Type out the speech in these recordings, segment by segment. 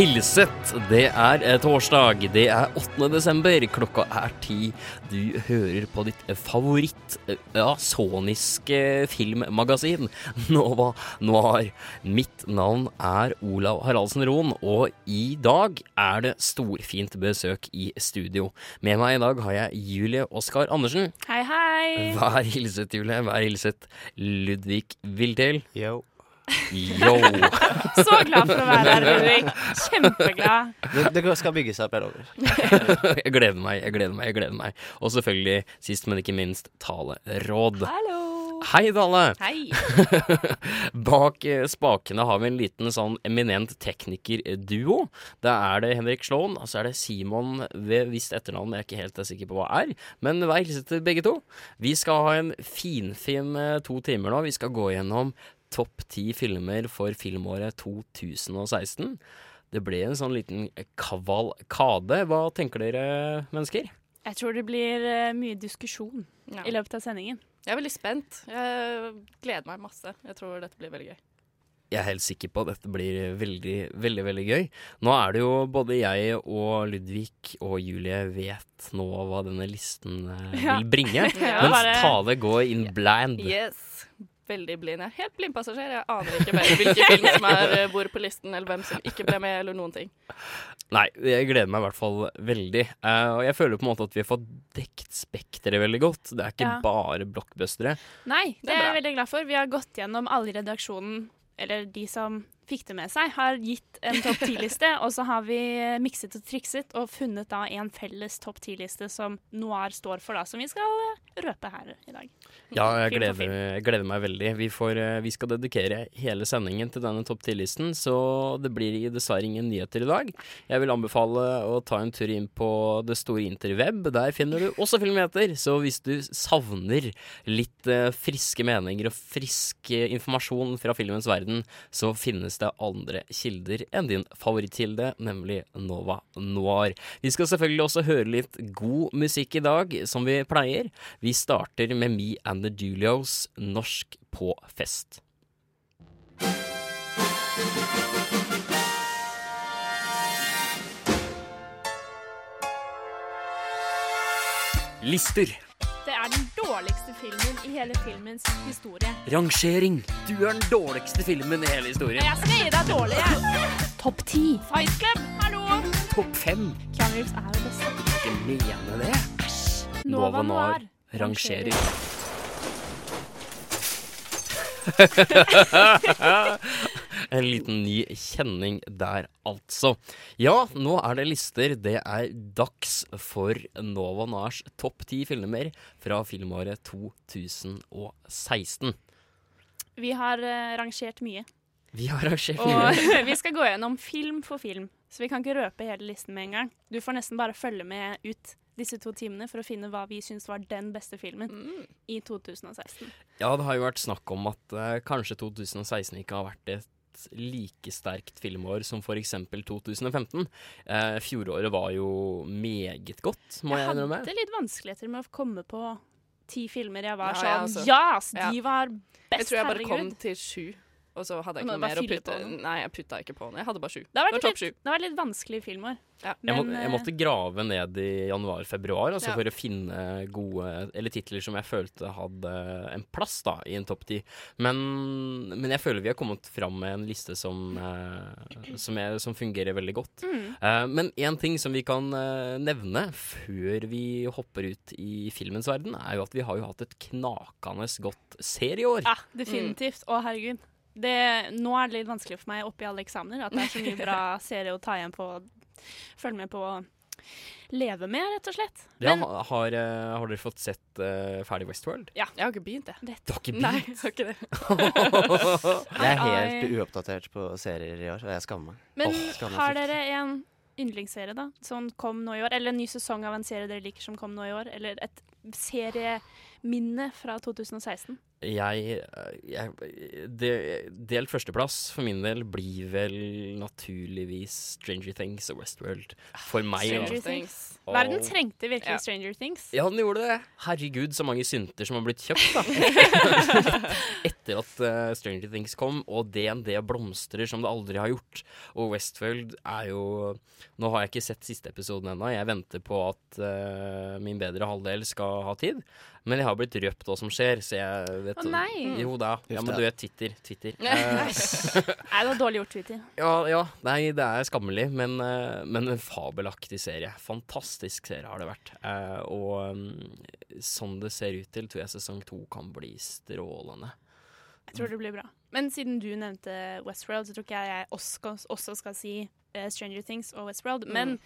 hilset. Det er eh, torsdag. Det er 8. desember. Klokka er ti. Du hører på ditt favoritt eh, ja, soniske filmmagasin, Nova Noir. Mitt navn er Olav Haraldsen Roen, og i dag er det storfint besøk i studio. Med meg i dag har jeg Julie Oskar Andersen. Hei, hei. Vær hilset, Julie. Vær hilset, Ludvig Viltel. Yo. Yo! Så glad for å være her, Ludvig. Kjempeglad. Det, det skal bygge seg opp, jeg lover. jeg gleder meg, jeg gleder meg, jeg gleder meg. Og selvfølgelig, sist, men ikke minst, taleråd. Hallo. Hei, Dale! Hei. Bak eh, spakene har vi en liten sånn eminent teknikerduo. Da er det Henrik Slåen, og så er det Simon ved visst etternavn jeg er ikke helt sikker på hva er. Men vær hilset til begge to. Vi skal ha en finfin eh, to timer nå. Vi skal gå gjennom topp ti filmer for filmåret 2016. Det ble en sånn liten kavalkade. Hva tenker dere, mennesker? Jeg tror det blir eh, mye diskusjon Ja. i løpet av sendingen. Jeg er veldig spent. Jeg gleder meg masse. Jeg tror dette blir veldig gøy. Jeg er helt sikker på at dette blir veldig, veldig veldig gøy. Nå er det jo både jeg og Ludvig og Julie vet nå hva denne listen eh, vil bringe. Ja, mens bare- Tale går in blind. Yes. Veldig blind. Jeg er helt blindpassasjer. Jeg aner ikke mer hvilke film som er eh, hvor på listen, eller hvem som ikke ble med, eller noen ting. Nei, jeg gleder meg i hvert fall veldig. Uh, og jeg føler på en måte at vi har fått dekt spekteret veldig godt. Det er ikke Ja. bare blockbustere. Nei, det Det er er jeg veldig glad for. Vi har gått gjennom alle i redaksjonen, eller de som fikk det med seg, har gitt en topp ti-liste, og så har vi mikset og trikset og funnet da en felles topp ti-liste som Noir står for, da, som vi skal eh, røpe her i dag. Ja, jeg gleder, jeg gleder meg veldig. Vi, får, eh, vi skal dedikere hele sendingen til denne topp ti-listen, så det blir dessverre ingen nyheter i dag. Jeg vil anbefale å ta en tur inn på det store interweb. Der finner du også filmheter, Så hvis du savner litt eh, friske meninger og frisk informasjon fra filmens verden, så finnes det andre kilder enn din favorittkilde, nemlig Nova Noir. Vi skal selvfølgelig også høre litt god musikk i dag, som vi pleier. Vi starter med Me and the Julios, norsk på fest. Lister. Er den dårligste filmen i hele filmens historie. Rangering. Du er den dårligste filmen i hele historien. Jeg skal gi deg dårlig, jeg. Topp ti. Fight Club, hallo. Topp fem. Keanu Reeves er det beste. Ikke mene det. Nova Noir rangerer. en liten ny kjenning der, altså. Ja, nå er det lister. Det er dags for Nova Nars topp ti filmer fra filmåret 2016. Vi har eh, rangert mye. Vi har rangert mye. Og vi skal gå gjennom film for film, så vi kan ikke røpe hele listen med en gang. Du får nesten bare følge med ut disse to timene for å finne hva vi syns var den beste filmen i 2016. Ja, det har jo vært snakk om at eh, kanskje 2016 ikke har vært et like sterkt filmår som for eksempel 2015. Eh, fjoråret var jo meget godt, må jeg Jeg innrømme. hadde litt vanskeligheter med å komme på ti filmer jeg var Ja, sånn. Ja, altså. Yes, de var best, herregud. Jeg tror jeg bare kom til sju, og så hadde jeg ikke noe mer å putte. Nei, jeg putta ikke på noe. Jeg hadde bare sju. Det har vært var topp litt, sju. det har vært litt vanskelig filmår. Ja. Jeg, må, jeg eh, måtte grave ned i januar-februar altså Ja. for å finne gode Eller titler som jeg følte hadde en plass da i en topp ti. Men, men jeg føler vi har kommet fram med en liste som, eh, som, er, som fungerer veldig godt. Mm. Eh, men én ting som vi kan eh, nevne før vi hopper ut i filmens verden, er jo at vi har jo hatt et knakende godt serieår. Ja, definitivt. Å, herregud. Det, nå er det litt vanskelig for meg oppi alle eksamener at det er så mye bra serie å ta igjen på, følge med på. leve med, rett og slett. Men ja, har, eh, har dere fått sett uh, ferdig Westworld? Jeg har ikke begynt, jeg. Du har ikke Nei, jeg har ikke det. Jeg er helt uoppdatert på serier i år, og jeg skammer meg. Men oh, skammer har dere en yndlingsserie, da, som kom nå i år? Eller en ny sesong av en serie dere liker som kom nå i år? Eller et serieminne fra 2016? Jeg, eh, jeg det, Delt førsteplass for min del blir vel naturligvis Stranger Things og Westworld. For meg. Stranger. Things. Og- Verden trengte virkelig Ja. Stranger Things. Ja, den gjorde det. Herregud, så mange synter som har blitt kjøpt, da. Etter at uh, Stranger Things kom, og DND blomstrer som det aldri har gjort. Og Westworld er jo Nå har jeg ikke sett siste episoden ennå. Jeg venter på at uh, min bedre halvdel skal ha tid. Men jeg har blitt røpt hva som skjer, så jeg vet Å nei! Jo da. Ja, men du vet Twitter. Twitter. Nei, det var dårlig gjort, Twitter. ja, ja, nei, det er skammelig, men, eh, men en fabelaktig serie. Fantastisk serie har det vært. Eh, og mm, sånn det ser ut til, tror jeg sesong to kan bli strålende. Jeg tror det blir bra. Men siden du nevnte Westworld, så tror ikke jeg jeg også, også skal si uh, Stranger Things og Westworld. Men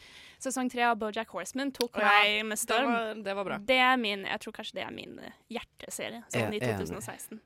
sesong tre av Bojack Horseman tok ja, meg med Det var, det var bra. Det er min, jeg tror kanskje det er min eh, hjerteserie sånn i Jeg er enig. 2016.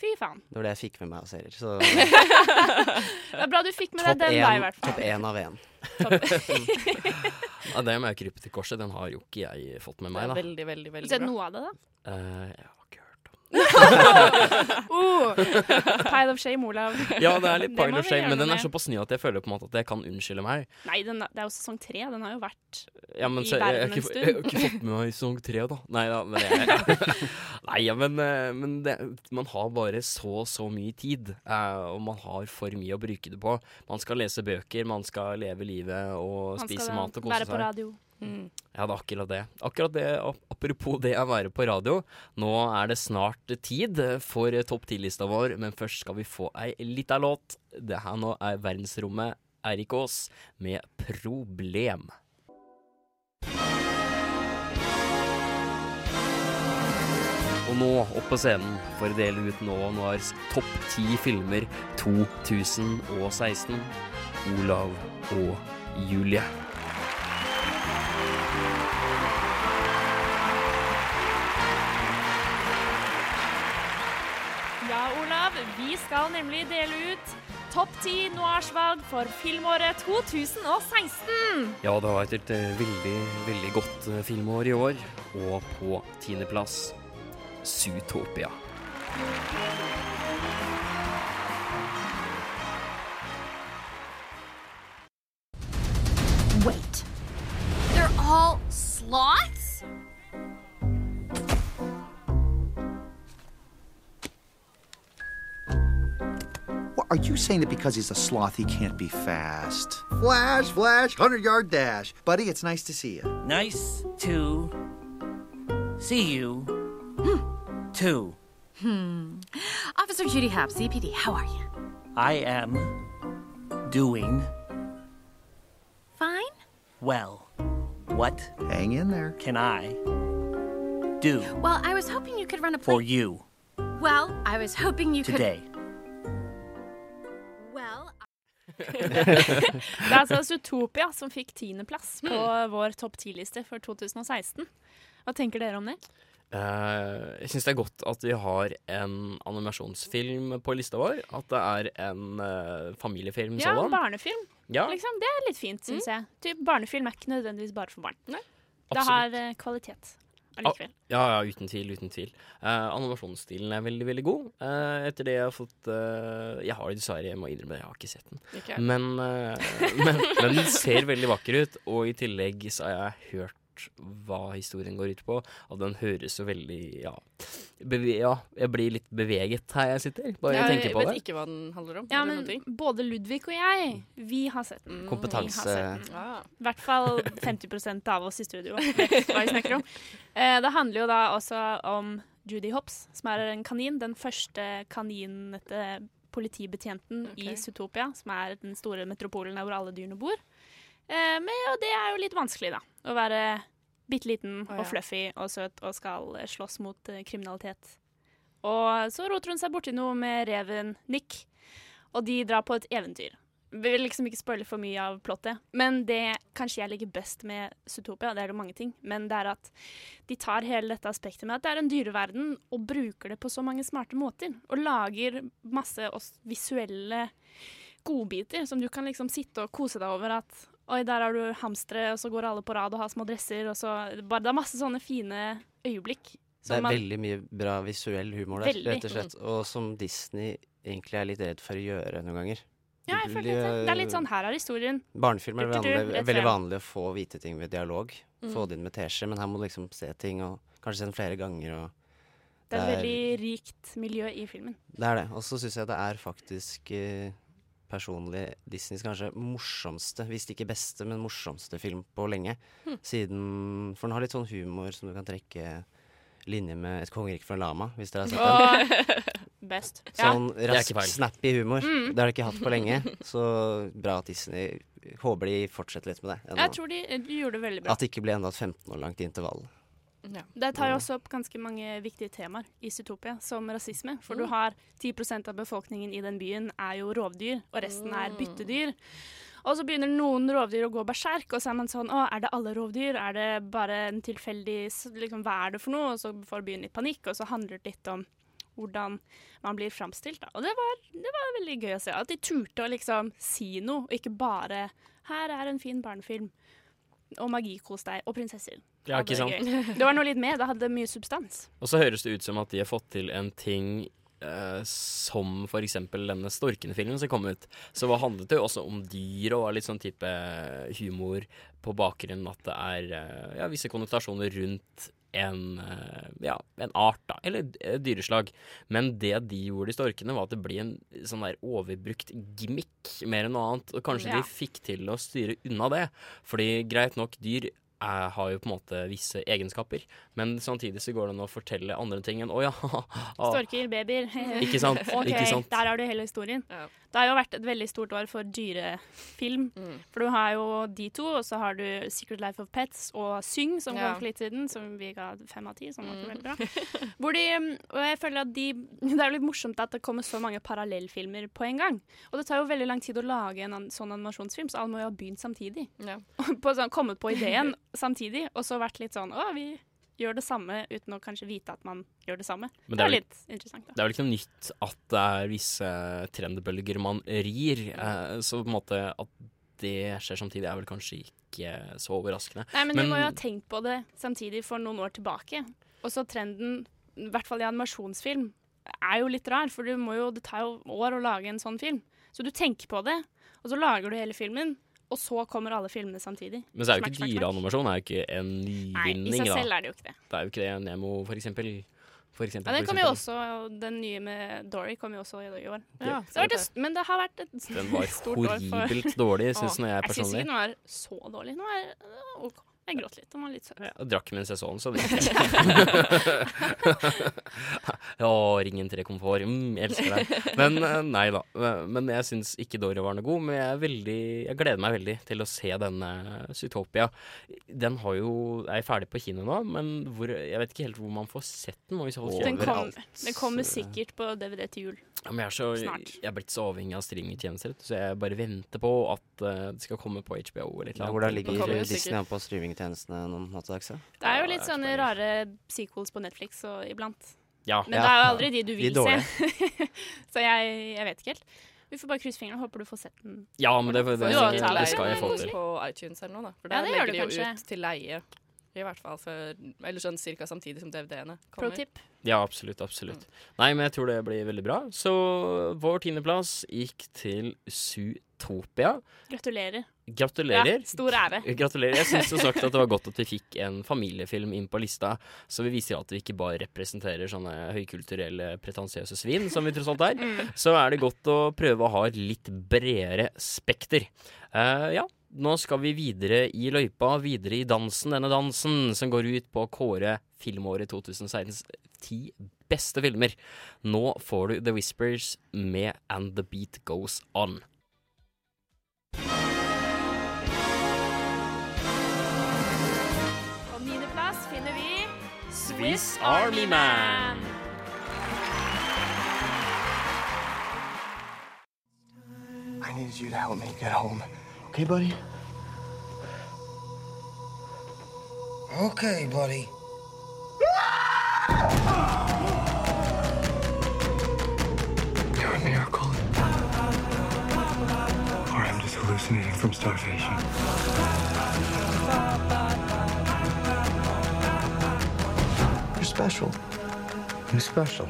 Fy faen. Det var det jeg fikk med meg av serier. Så Det er bra du fikk med deg den, da, i hvert fall. topp én av én. Ja, det med krypet til korset, den har jo ikke jeg fått med meg, da. veldig, veldig, veldig Sett bra. noe av det, da. Uh, jeg har ikke hørt om Oh, pile of shame, Olav. Ja, det er litt pile of shame, men den er såpass ny at jeg føler på en måte at jeg kan unnskylde meg. Nei, den, det er jo sesong tre. Den har jo vært Ja, men I verden en stund. jeg har ikke fått med meg sesong tre, da. Nei da, men jeg, Nei, ja, men, eh, men det, man har bare så så mye tid, eh, og man har for mye å bruke det på. Man skal lese bøker, man skal leve livet og Man spise mat og kose være på seg. radio. Mm. Ja, det er akkurat det. Akkurat det, Apropos det å være på radio. Nå er det snart tid for topp 10-lista vår, men først skal vi få ei lita låt. Det her nå er verdensrommet Eirik Aas med 'Problem'. Og nå, opp på scenen, for å dele ut nå Noirs topp ti filmer 2016, Olav og Julie. Vi skal nemlig dele ut topp ti noirsvalg for filmåret 2016. Ja, det har vært et eh, veldig, veldig godt eh, filmår i år. Og på tiendeplass Zootopia. Are you saying that because he's a sloth he can't be fast? Flash, flash, 100 yard dash. Buddy, it's nice to see you. Nice to see you too. Hmm. Officer Judy Hop, CPD, how are you? I am doing Fine? well. What Hang in there. can I do Well, I was hoping you could run a for you Well, I was hoping you could. today? could. Det er altså Zootopia som fikk tiendeplass på vår topp ti-liste for 2016. Hva tenker dere om det? Uh, jeg syns det er godt at vi har en animasjonsfilm på lista vår. At det er en uh, familiefilm Ja, sådan. barnefilm. Ja, Liksom, det er litt fint, syns jeg. Typ, barnefilm er ikke nødvendigvis bare for barn. Det absolutt. har uh, kvalitet allikevel. Ja, ja, uten tvil. uten tvil Eh, Animasjonsstilen er veldig veldig god. Eh, etter det jeg har fått eh, Jeg har dessverre, jeg må innrømme jeg har ikke sett den. Ikke? Men, men, men den ser veldig vakker ut, og i tillegg så har jeg hørt hva historien går ut på, og den høres så veldig Ja, beve ja jeg blir litt beveget her jeg sitter. Bare jeg tenker på vet ikke hva den handler om. Ja, men både Ludvig og jeg, vi har sett den. Mm. Kompetanse. Sett den. Ah. I hvert fall 50% av oss i studio vet hva vi snakker om. Eh, det handler jo da også om Judy Hopps, som er en kanin. Den første kaninete politibetjenten i Zootopia, som er den store metropolen der hvor alle dyrene bor. Eh, men og det er jo litt vanskelig, da. Å være bitte liten og fluffy og søt og skal eh, slåss mot eh, kriminalitet. Og så roter hun seg borti noe med reven Nick, og de drar på et eventyr. Vi vil liksom ikke spoile for mye av plottet. Men det kanskje jeg liker best med Zootopia, det er det mange ting, men det er at de tar hele dette aspektet med at det er en dyreverden, og bruker det på så mange smarte måter. Og lager masse visuelle godbiter som du kan liksom sitte og kose deg over at Oi, der har du hamstere, og så går alle på rad og har små dresser, og så bare, Det er masse sånne fine øyeblikk. Det er man- veldig mye bra visuell humor der, Veldig. rett og slett. Og som Disney egentlig er litt redd for å gjøre noen ganger. Ja, jeg føler det. Det er litt sånn her er historien. Barnefilmer er vanlig, veldig vanlig å få vite ting ved dialog. Mm. Få det inn med teskje, men her må du liksom se ting, og kanskje se den flere ganger. Og Det er et veldig rikt miljø i filmen. Det er det. Og så syns jeg det er faktisk eh, personlig Disneys kanskje morsomste, hvis ikke beste, men morsomste film på lenge. Hm. Siden For den har litt sånn humor som du kan trekke linje med Et kongerike fra Lama, hvis dere har sett den. best. Sånn er rask, snappy humor. Mm. Det har de ikke hatt på lenge. Så bra at Disney Håper de fortsetter litt med det. ennå. Jeg tror de, de gjorde det veldig bra. At det ikke blir enda et 15 år langt intervall. Det tar jo også opp ganske mange viktige temaer i Zootopia, som rasisme. For du har 10% av befolkningen i den byen er jo rovdyr, og resten er byttedyr. Og så begynner noen rovdyr å gå berserk, og så er man sånn Å, er det alle rovdyr? Er det bare en tilfeldig liksom, Hva er det for noe? Og så får byen litt panikk, og så handler det litt om hvordan man blir framstilt. Og det var, det var veldig gøy å se. At de turte å liksom si noe, og ikke bare 'Her er en fin barnefilm', og magikos deg, og prinsesser. Ja, ikke det sant? Det var noe litt mer. Det hadde mye substans. Og så høres det ut som at de har fått til en ting eh, som for eksempel denne Storkene-filmen som kom ut. Så hva handlet det jo også om dyr og litt sånn type humor på bakgrunn at det er eh, ja, visse konnotasjoner rundt en, eh, ja, en art, da, eller et dyreslag. Men det de gjorde i Storkene, var at det ble en sånn der overbrukt gimmick mer enn noe annet. Og kanskje Ja. de fikk til å styre unna det. Fordi greit nok, dyr er, har jo på en måte visse egenskaper, men samtidig så går det an å fortelle andre ting enn å ja Storker, babyer. Ikke sant, OK, ikke sant. der har du hele historien. Det har jo vært et veldig stort år for dyrefilm. Mm. For du har jo de to, og så har du Secret Life of Pets og Syng, som Ja. kom for litt siden, som vi ga fem av ti, som var Mm. veldig bra. Hvor de, og jeg føler at de Det er jo litt morsomt at det kommer så mange parallellfilmer på en gang. Og det tar jo veldig lang tid å lage en an sånn animasjonsfilm, så alle må jo ha begynt samtidig. på, sånn, kommet på ideen samtidig, og så vært litt sånn Å, vi gjør det samme uten å kanskje vite at man gjør det samme. Men det, det er er litt interessant, da. Det er vel ikke noe nytt at det er visse trendbølger man rir, eh, så på en måte at det skjer samtidig er vel kanskje ikke så overraskende. Nei, men, vi må jo ha tenkt på det samtidig for noen år tilbake. Og så trenden, i hvert fall i animasjonsfilm, er jo litt rar, for du må jo, det tar jo år å lage en sånn film. Så du tenker på det, og så lager du hele filmen, og så kommer alle filmene samtidig. Men så er jo ikke dyreanimasjon er jo ikke en Nei, i seg da. selv er det jo ikke det. Det er jo ikke det. Nemo, for eksempel. For eksempel Ja, den kom jo også, den nye med Dory kom jo også i, i år. Ja, det har vært et, men det har vært et Den var stort år for horribelt dårlig, synes jeg personlig. jeg syns ikke den var så dårlig. Den var øh, OK. Jeg gråt litt. Han var litt søt. Jeg drakk mens jeg så den, så det Å, ringen til komfort. Mm, jeg elsker deg. Men eh, nei da. Men jeg syns ikke Dory var noe god. Men jeg, er veldig, jeg gleder meg veldig til å se denne Zootopia. Den har jo, er ferdig på kino nå, men hvor, jeg vet ikke helt hvor man får sett den. Den, kom, den kommer sikkert på DVD til jul. ja, men jeg, er så, jeg er blitt så avhengig av streamingtjenester, så jeg bare venter på at eh, det skal komme på HBO eller et eller Ja, annet. hvordan ligger Disney an på streamingtjenestene nå til dags? Det er jo litt sånne rare sequels på Netflix og iblant. Ja. Men Ja. det er jo aldri de du vil de se. så jeg, jeg vet ikke helt. Vi får bare krysse fingrene og håper du får sett den. Ja, men det, det, det, Jo, det, det. skal jeg få til. På iTunes eller noe, da. For Ja, der det legger de jo kanskje. ut til leie. I hvert fall for Eller sånn cirka samtidig som DVD-ene kommer. Pro tip. Ja, absolutt. absolutt. Nei, men jeg tror det blir veldig bra. Så vår tiendeplass gikk til Zootopia. Gratulerer. Gratulerer. Ja, stor ære. Gratulerer. Jeg syns som sagt at det var godt at vi fikk en familiefilm inn på lista, så vi viser at vi ikke bare representerer sånne høykulturelle, pretensiøse svin, som vi tross alt er. Mm. Så er det godt å prøve å ha et litt bredere spekter. Uh, ja, nå skal vi videre i løypa, videre i dansen. Denne dansen som går ut på å kåre filmåret 2016s ti beste filmer. Nå får du The Whispers med And The Beat Goes On. Swiss Army Man. I need you to help me get home. Okay, buddy? Okay, buddy. You're a miracle. Or I'm just hallucinating from starvation. Special. You're special.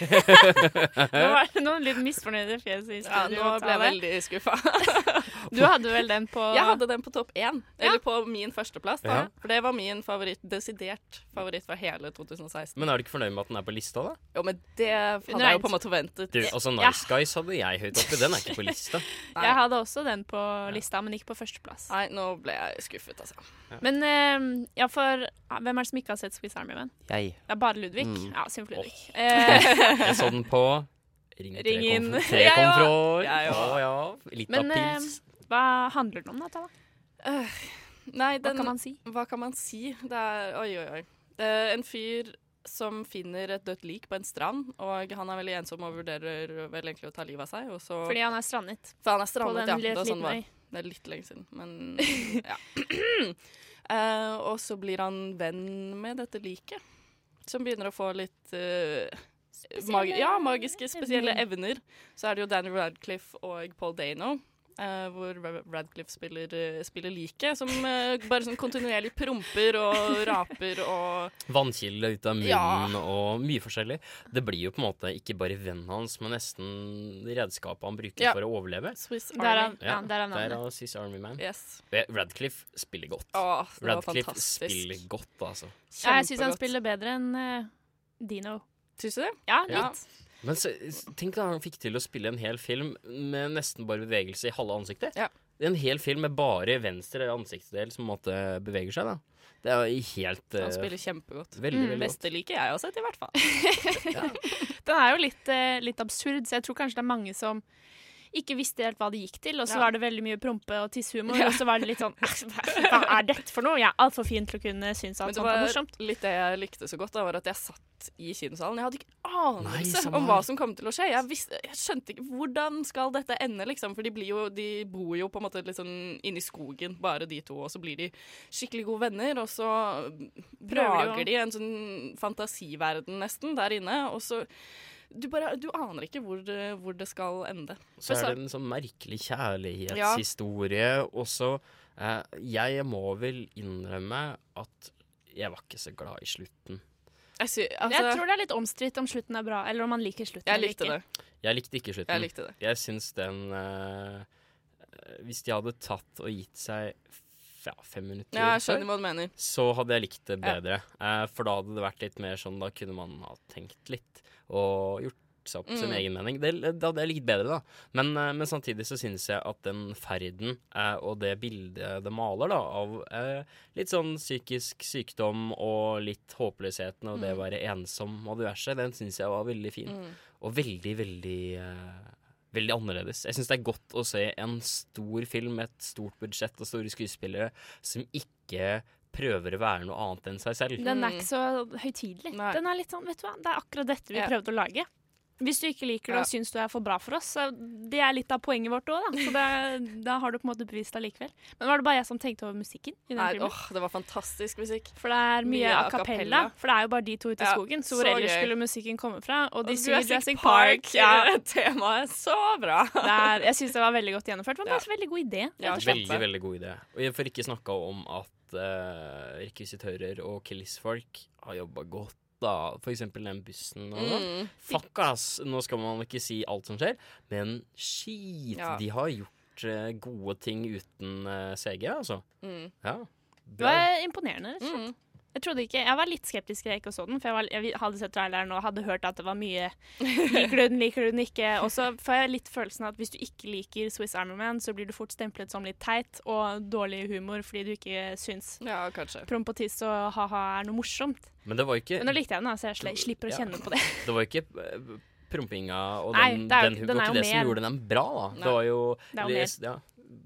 Nå var det noen litt misfornøyde fjes i studio. Ja, nå ble jeg veldig skuffa. Du hadde vel den på Jeg hadde den på topp én. Ja. Eller på min førsteplass. da. Ja. For det var min favoritt, desidert favoritt fra hele 2016. Men er du ikke fornøyd med at den er på lista, da? Jo, men det hadde jeg jo på en måte forventet. Du, altså Nice Guys hadde jeg høyt oppi. Den er ikke på lista. Jeg hadde også den på lista, men ikke på førsteplass. Nei, nå ble jeg skuffet, altså. Men uh, ja, for hvem er det som ikke har sett Swiss Army Man? Jeg. Det er bare Ludvig. Mm. Ja, Symf Ludvig. Eh, Jeg så den på Ring Ring inn. Jeg kom òg. fra år. Ja, ja. Litt av Men eh, hva handler den om, da? Tala? Øh, nei, Hva kan man si? Hva kan man si? Det er Oi, oi, oi. Det er en fyr som finner et dødt lik på en strand, og han er veldig ensom og vurderer vel egentlig å ta livet av seg. Og så, Fordi han er strandet. For han er strandet, ja. Det er, sånn var. det er litt lenge siden, men ja. uh, og så blir han venn med dette liket, som begynner å få litt eh, mag ja, magiske, spesielle evner. Så er det jo Danny Radcliffe og Paul Dano. Uh, hvor Radcliffe spiller, uh, spiller like, som uh, bare sånn kontinuerlig promper og raper og Vannkilde ut av munnen Ja. og mye forskjellig. Det blir jo på en måte ikke bare vennen hans, men nesten redskapet han bruker Ja. for å overleve. Swiss Army. ja, er, derav Swiss Army Man. Yes. Radcliffe spiller godt. Åh, det var Radcliffe fantastisk. spiller godt, altså. Kjempegodt. jeg syns han spiller bedre enn Dino. Syns du det? Ja, Ja. litt. Men så, tenk da han fikk til å spille en hel film med nesten bare bevegelse i halve ansiktet. En hel film med bare venstre ansiktsdel som måtte beveger seg. da Det er jo helt Han eh, spiller kjempegodt. Veldig, veldig. Beste liker jeg også, sett, i hvert fall. Den er jo litt, eh, litt absurd, så jeg tror kanskje det er mange som ikke visste helt hva det gikk til, og så Ja. var det veldig mye prompe og tisshumor, Ja. og så var det litt sånn Hva er dette for noe? Jeg er altfor fin til å kunne synes at det sånt er var morsomt. litt det jeg likte så godt, da, var at jeg satt i kinosalen. Jeg hadde ikke anelse Nei, om hva som kom til å skje. Jeg, visste, jeg skjønte ikke hvordan skal dette ende, liksom. For de, blir jo, de bor jo på en måte litt sånn inni skogen, bare de to, og så blir de skikkelig gode venner, og så Prøver de å- lager de en sånn fantasiverden nesten der inne, og så du, bare, du aner ikke hvor det, hvor det skal ende. Så er det en sånn merkelig Ja. kjærlighetshistorie. Og så eh, Jeg må vel innrømme at jeg var ikke så glad i slutten. Jeg, sy, altså, jeg tror det er litt omstridt om slutten er bra, eller om man liker slutten Jeg likte det. Jeg likte ikke slutten. Jeg likte det. Jeg syns den eh, Hvis de hadde tatt og gitt seg ja, fem minutter Ja, jeg før, skjønner hva du mener. så hadde jeg likt det Ja. bedre. Eh, for da hadde det vært litt mer sånn Da kunne man ha tenkt litt og gjort seg opp sin Mm. egen mening. Det, det hadde jeg likt bedre, da. Men, eh, men samtidig så syns jeg at den ferden eh, og det bildet det maler da av eh, litt sånn psykisk sykdom og litt håpløsheten og det å Mm. være ensom og diverse, den syns jeg var veldig fin. Mm. Og veldig, veldig eh, Veldig annerledes. Jeg syns det er godt å se en stor film med et stort budsjett og store skuespillere som ikke prøver å være noe annet enn seg selv. Den er ikke så høytidelig. Den er litt sånn, vet du hva, Det er akkurat dette vi Ja. prøvde å lage. Hvis du ikke liker det Ja. og syns du er for bra for oss, så det er litt av poenget vårt òg, da. Så det, da har du på en måte bevist det likevel. Men var det bare jeg som tenkte over musikken i den Nei, åh, åh, det var fantastisk musikk. For det er mye, Mye a cappella. For det er jo bare de to ute i Ja, skogen. Så hvor så ellers gøy. skulle musikken komme fra? Og de Og synger Jurassic Park, Park. Ja. Temaet er så bra. Det er, jeg syns det var veldig godt gjennomført. Det var en veldig god idé. Ja. Veldig, veldig god idé. Og jeg får ikke snakka om at uh, rekvisitører og killisfolk har jobba godt. Da. For eksempel den bussen. Sånn. Mm. Fuck, ass! Nå skal man ikke si alt som skjer, men skit! Ja. De har gjort uh, gode ting uten uh, CG, altså. Mm. Ja. Det var imponerende, rett og slett. Jeg trodde ikke, jeg var litt skeptisk da jeg ikke så den, for jeg, var, jeg hadde sett traileren og hadde hørt at det var mye Liker du den, liker du den ikke? Og så får jeg litt følelsen av at hvis du ikke liker Swiss Army Man, så blir du fort stemplet som litt teit og dårlig humor fordi du ikke syns Ja, kanskje. tiss og ha-ha er noe morsomt. Men det var ikke Men nå likte jeg den, så jeg slipper å Ja. kjenne på det. Det var ikke eh, prompinga og Nei, den, det er den, den var ikke det det som gjorde den bra, da. Nei. Det var jo, Det les- ja,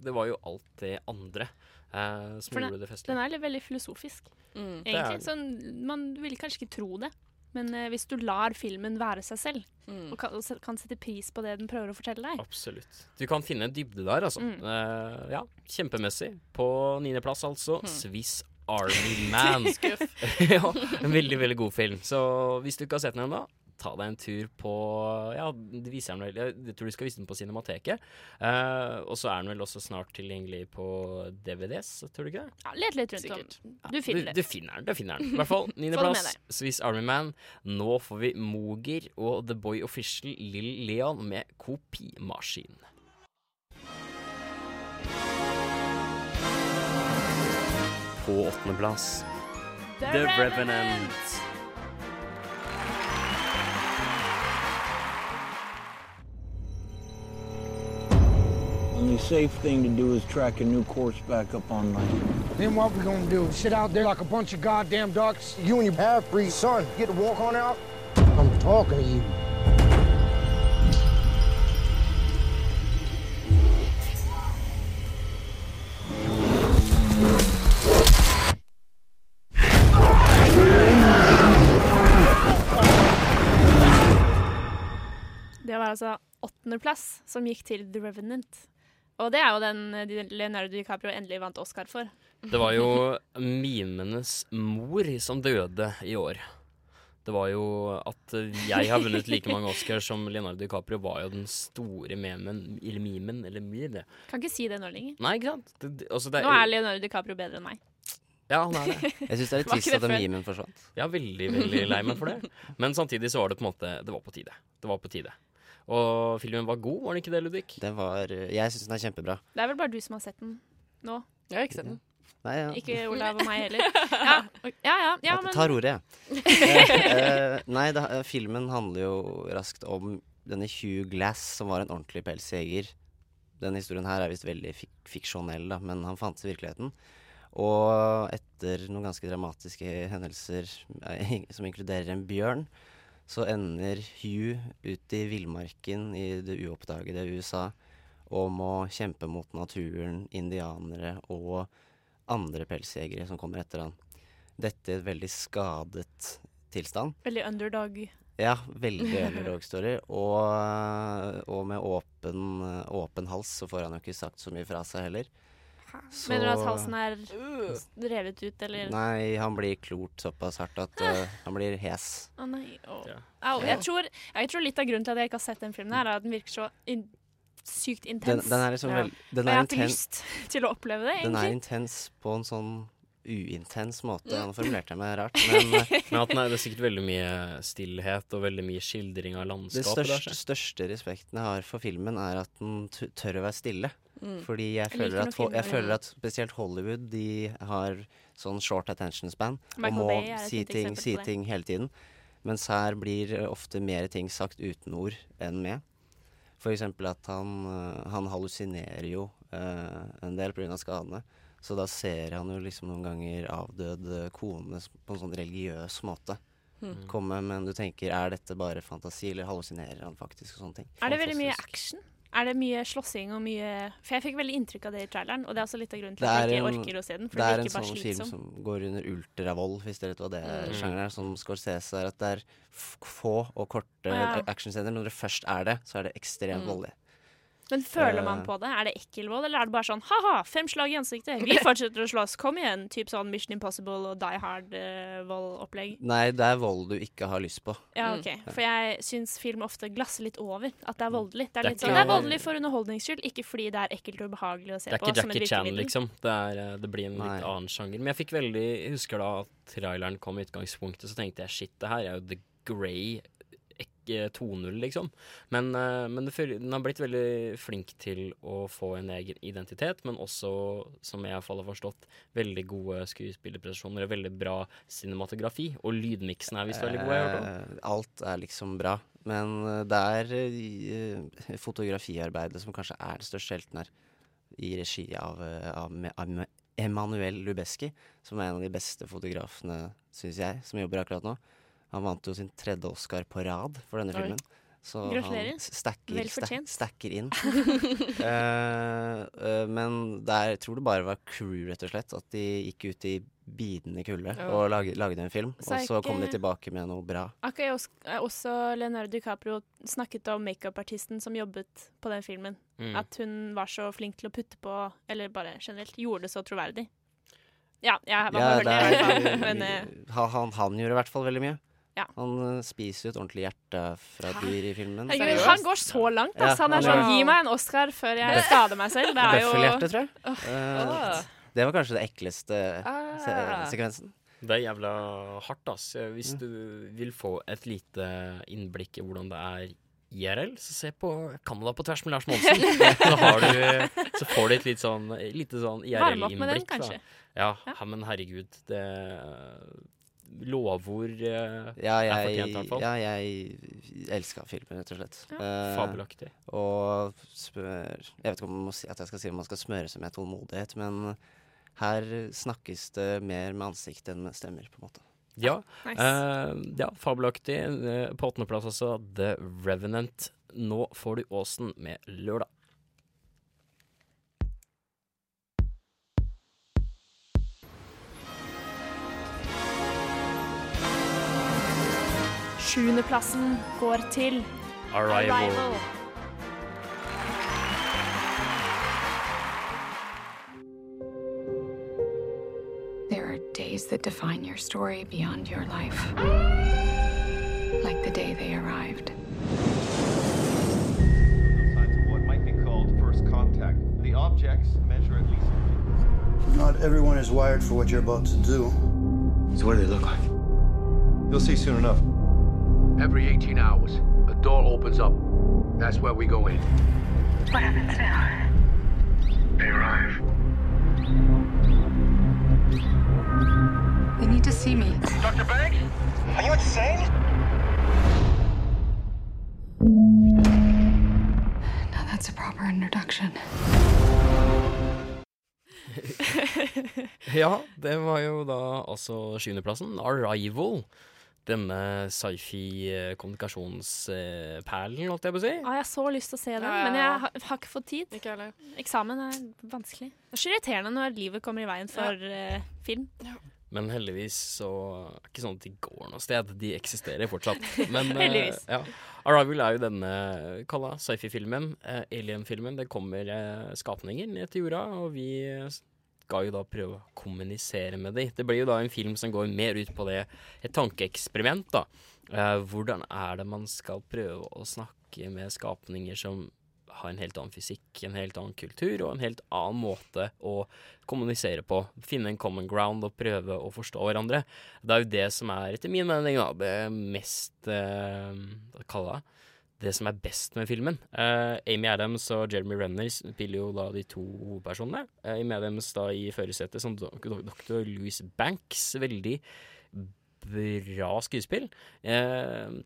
det var jo alt det andre eh, som For gjorde det festlig. den er litt veldig filosofisk, Mm. Egentlig. Sånn, man ville kanskje ikke tro det. Men eh, hvis du lar filmen være seg selv, Mm. og kan, og kan sette pris på det den prøver å fortelle deg Absolutt. Du kan finne en dybde der, altså. Mm. Eh, ja, kjempemessig. På niendeplass, altså. Hmm. Swiss Army Man. Skuff. ja, en veldig, veldig god film. Så hvis du ikke har sett den ennå, ta deg en tur på Ja, de viser den vel Jeg tror de skal vise den på Cinemateket. Uh, og så er den vel også snart tilgjengelig på DVDs, tror du ikke det? Ja, Let litt rundt Sikkert. om. Du finner du, det. du finner den. Du finner den. I hvert fall niendeplass, Swiss Army Man. Nå får vi Moger og The Boy Official Lill Leon med kopimaskin. På åttendeplass The Revenant. Only safe thing to do is track a new course back up online. Then what we gonna do? Sit out there like a bunch of goddamn ducks? You and your half-breed son get to walk on out? I'm talking to you. Altså åttendeplass som gikk til The Revenant. Og det er jo den eh, Leonardo DiCaprio endelig vant Oscar for. Det var jo mimenes mor som døde i år. Det var jo at jeg har vunnet like mange Oscar som Leonardo DiCaprio, var jo den store memen, eller mimen, eller mye. Kan ikke si det nå lenger. Nei, ikke sant? Det, det, altså det, Nå er Leonardo DiCaprio bedre enn meg. Ja, han er det. Jeg syns det er litt trist det at den før? memen forsvant. Ja, veldig, veldig lei meg for det. Men samtidig så var det på en måte Det var på tide. Det var på tide. Og filmen var god, var den ikke det, Ludvig? Det var Jeg syns den er kjempebra. Det er vel bare du som har sett den nå. Jeg har ikke sett den. Nei, ja. Ikke Olav og meg heller. Ja, ja, ja, ja men tar ordet, jeg. Eh, eh, nei, det, eh, filmen handler jo raskt om denne Hugh Glass, som var en ordentlig pelsjeger. Denne historien her er visst veldig fik fiksjonell, da, men han fantes i virkeligheten. Og etter noen ganske dramatiske hendelser eh, som inkluderer en bjørn, så ender Hugh ute i villmarken i det uoppdagede USA og må kjempe mot naturen, indianere og andre pelsjegere som kommer etter han. Dette i et veldig skadet tilstand. Veldig underdog. Ja, veldig underdog-story. Og, og med åpen, åpen hals så får han jo ikke sagt så mye fra seg heller. Så- Mener du at halsen er revet ut, eller? Nei, han blir klort såpass hardt at uh, han blir hes. Å nei. Å. Au. Jeg, tror, jeg tror litt av grunnen til at jeg ikke har sett den filmen, her er at den virker så in sykt intens. den er liksom vel, den er jeg har ikke lyst til å oppleve det, den er intens på en sånn uintens måte. Han formulerte meg rart, men Men at er, det er sikkert veldig mye stillhet og veldig mye skildring av landskapet. Den største, største respekten jeg har for filmen, er at den tør å være stille. Mm. Fordi jeg Jeg føler, at, jeg føler at spesielt Hollywood De har sånn short attention span og må Bay si ting, si ting hele tiden. Mens her blir ofte mer ting sagt uten ord enn med. For eksempel at han, eh, han hallusinerer jo uh, en del pga. skadene. Så da ser han jo liksom noen ganger avdød eh, kone på en sånn religiøs måte. Mm. Komme, men du tenker er dette bare fantasi, eller hallusinerer han faktisk? og sånne ting. Er det veldig mye action? Er det mye slåssing og mye For jeg fikk veldig inntrykk av det i traileren, og det er også litt av grunnen til at jeg ikke orker å se den. For det det er en sånn film som går under ultravold, hvis dere vet hva det er. Mm. Sjangeren er som Scorsese er at det er få og korte Ja. actionscener. Når det først er det, så er det ekstremt Mm. voldelig. Men føler Eh. man på det? Er det ekkelvold, eller er det bare sånn ha-ha, fem slag i ansiktet, vi fortsetter å slåss, kom igjen? Typ sånn Mission Impossible og Die Hard-vold-opplegg. Nei, det er vold du ikke har lyst på. ja, OK. For jeg syns film ofte glasser litt over at det er voldelig. Det er, Det er sånn, det er voldelig for underholdnings skyld, ikke fordi det er ekkelt og ubehagelig å se på. Det er på. ikke som Jackie Chan, liksom. Det, er, eh, det blir en litt annen sjanger. Men jeg fikk veldig Jeg husker da traileren kom i utgangspunktet, så tenkte jeg shit, det her er jo The Grey 2.0, liksom. Men, eh, men det, den har blitt veldig flink til å få en egen identitet, men også, som jeg i hvert fall har forstått, veldig gode skuespillerprestasjoner og veldig bra cinematografi. Og lydmiksen er visst veldig god. Eh, Alt er liksom bra. Men eh, det er eh, fotografiarbeidet som kanskje er det største helten her. I regi av, eh, av, av Emanuel Lubezki, som er en av de beste fotografene, syns jeg, som jobber akkurat nå. Han vant jo sin tredje Oscar på rad for denne Oi. filmen. Så Gratulerer. han stacker, stack, stacker inn. uh, uh, men der, jeg tror det bare var crew, rett og slett. At de gikk ut i bidende kulde oh. og lagde, lagde en film. Så og så kom de tilbake med noe bra. Akkurat også, eh, også Leonardo DiCaprio snakket om makeupartisten som jobbet på den filmen. Mm. At hun var så flink til å putte på, eller bare generelt gjorde det så troverdig. Ja, jeg var Ja, hørt det, er- Men han, han, han gjorde i hvert fall veldig mye. Ja. Han eh, spiser jo et ordentlig hjerte fra dyr i filmen. herregud, han går så langt, altså. Ja, Han er sånn. Gi meg en Oscar før jeg skader meg selv. Det er jo Bøffelhjerte, tror jeg. Eh, det var kanskje det ekleste Ah. se sekvensen. Det er jævla hardt, ass. Hvis du vil få et lite innblikk i hvordan det er IRL, så se på Canada på tvers med Lars Monsen. så, har du, så får du et litt sånn, lite sånn Varme opp med den, IRL-innblikk. kanskje. Ja, ja, men herregud, det Lovord eh, Ja, er jeg, fortjent, i hvert fall. ja, jeg elska filmen, rett og slett. Eh, Fabelaktig. Og smør Jeg vet ikke om si, at jeg skal si om man skal smøre seg med tålmodighet, men her snakkes det mer med ansikt enn med stemmer, på en måte. Ja, Nice. eh, ja fabelaktig. Eh, På åttendeplass altså The Revenant. Nå får du Åsen med lørdag. Sjuendeplassen går til Arrival. There are days that define your story beyond your life. Like the day they arrived. what might be called first contact. The objects measure at least. Not everyone is wired for what you're about to do. So what do they look like? You'll see soon enough. Every 18 hours, a door opens up. That's where we go in. What happens now? They arrive. They need to see me. Dr. Banks? Are you insane? Now that's a proper introduction. Ja, det var jo da altså sjuendeplassen. Arrival. Denne sci-fi-kommunikasjonsperlen, holdt jeg på å si. Ja, jeg har så lyst til å se den, Ja, ja, men jeg har, har ikke fått tid. Ikke Eksamen er vanskelig. Det er så irriterende når livet kommer i veien for uh, film. Men heldigvis så er det ikke sånn at de går noe sted. De eksisterer fortsatt. Men, eh, Heldigvis. ja. Arrival er jo denne kalla sci-fi-filmen, uh, alien-filmen. Det kommer eh, skapninger ned til jorda, og vi skal jo da prøve å kommunisere med dem. Det blir jo da en film som går mer ut på det, et tankeeksperiment, da. Eh, hvordan er det man skal prøve å snakke med skapninger som har en helt annen fysikk, en helt annen kultur og en helt annen måte å kommunisere på. Finne en common ground og prøve å forstå hverandre. Det er jo det som er, etter min mening, da, det mest eh, Hva kaller jeg det? Det som er best med filmen. Uh, Amy Adams og Jeremy Renner spiller jo da de to hovedpersonene. Uh, Amy Adams da i førersetet som dok dr. Louis Banks. Veldig bra skuespill. Uh,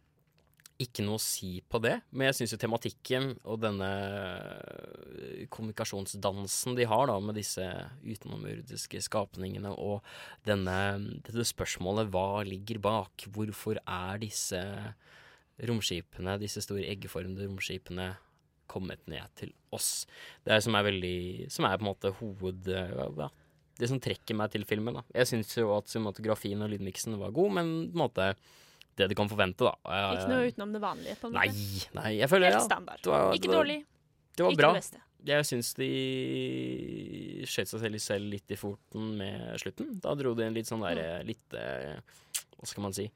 ikke noe å si på det, men jeg syns jo tematikken og denne kommunikasjonsdansen de har da med disse utenomjordiske skapningene, og denne, dette spørsmålet hva ligger bak, hvorfor er disse romskipene, disse store eggformede romskipene, kommet ned til oss? Det er som er veldig Som er på en måte hoved... Ja, det som trekker meg til filmen. da Jeg syns jo at cinematografien og lydmiksen var god, men på en måte det du kan forvente, da. Jeg, Ikke noe utenom det vanlige. på en Nei, måte. nei, jeg føler Helt ja, standard. det var- ikke det var- dårlig. Det var ikke bra. det beste. Jeg syns de skjøt seg selv, selv litt i foten med slutten. Da dro de en litt sånn derre litt eh, Hva skal man si?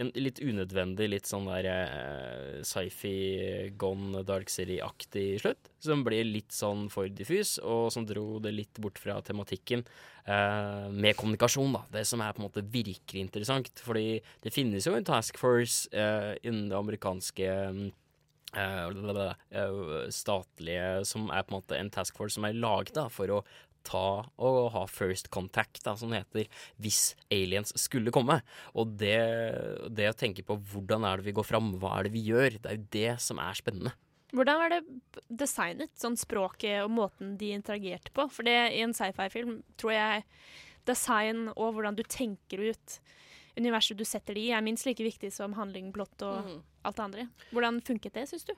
En litt unødvendig, litt sånn der eh, sci-fi gone dark city-aktig slutt. Som ble litt sånn for diffus, og som dro det litt bort fra tematikken eh, med kommunikasjon, da. Det som er på en måte virkelig interessant. Fordi det finnes jo en task force eh, innen det amerikanske eh, statlige Som er på en måte en task force som er laget for å ta og ha first contact, da, som det heter, hvis aliens skulle komme. Og det, det å tenke på hvordan er det vi går fram, hva er det vi gjør, det er jo det som er spennende. Hvordan var det designet, sånn språket og måten de interagerte på? For det i en sci-fi-film tror jeg design og hvordan du tenker ut universet du setter det i, er minst like viktig som handling, blått og mm. alt det andre. Hvordan funket det, syns du?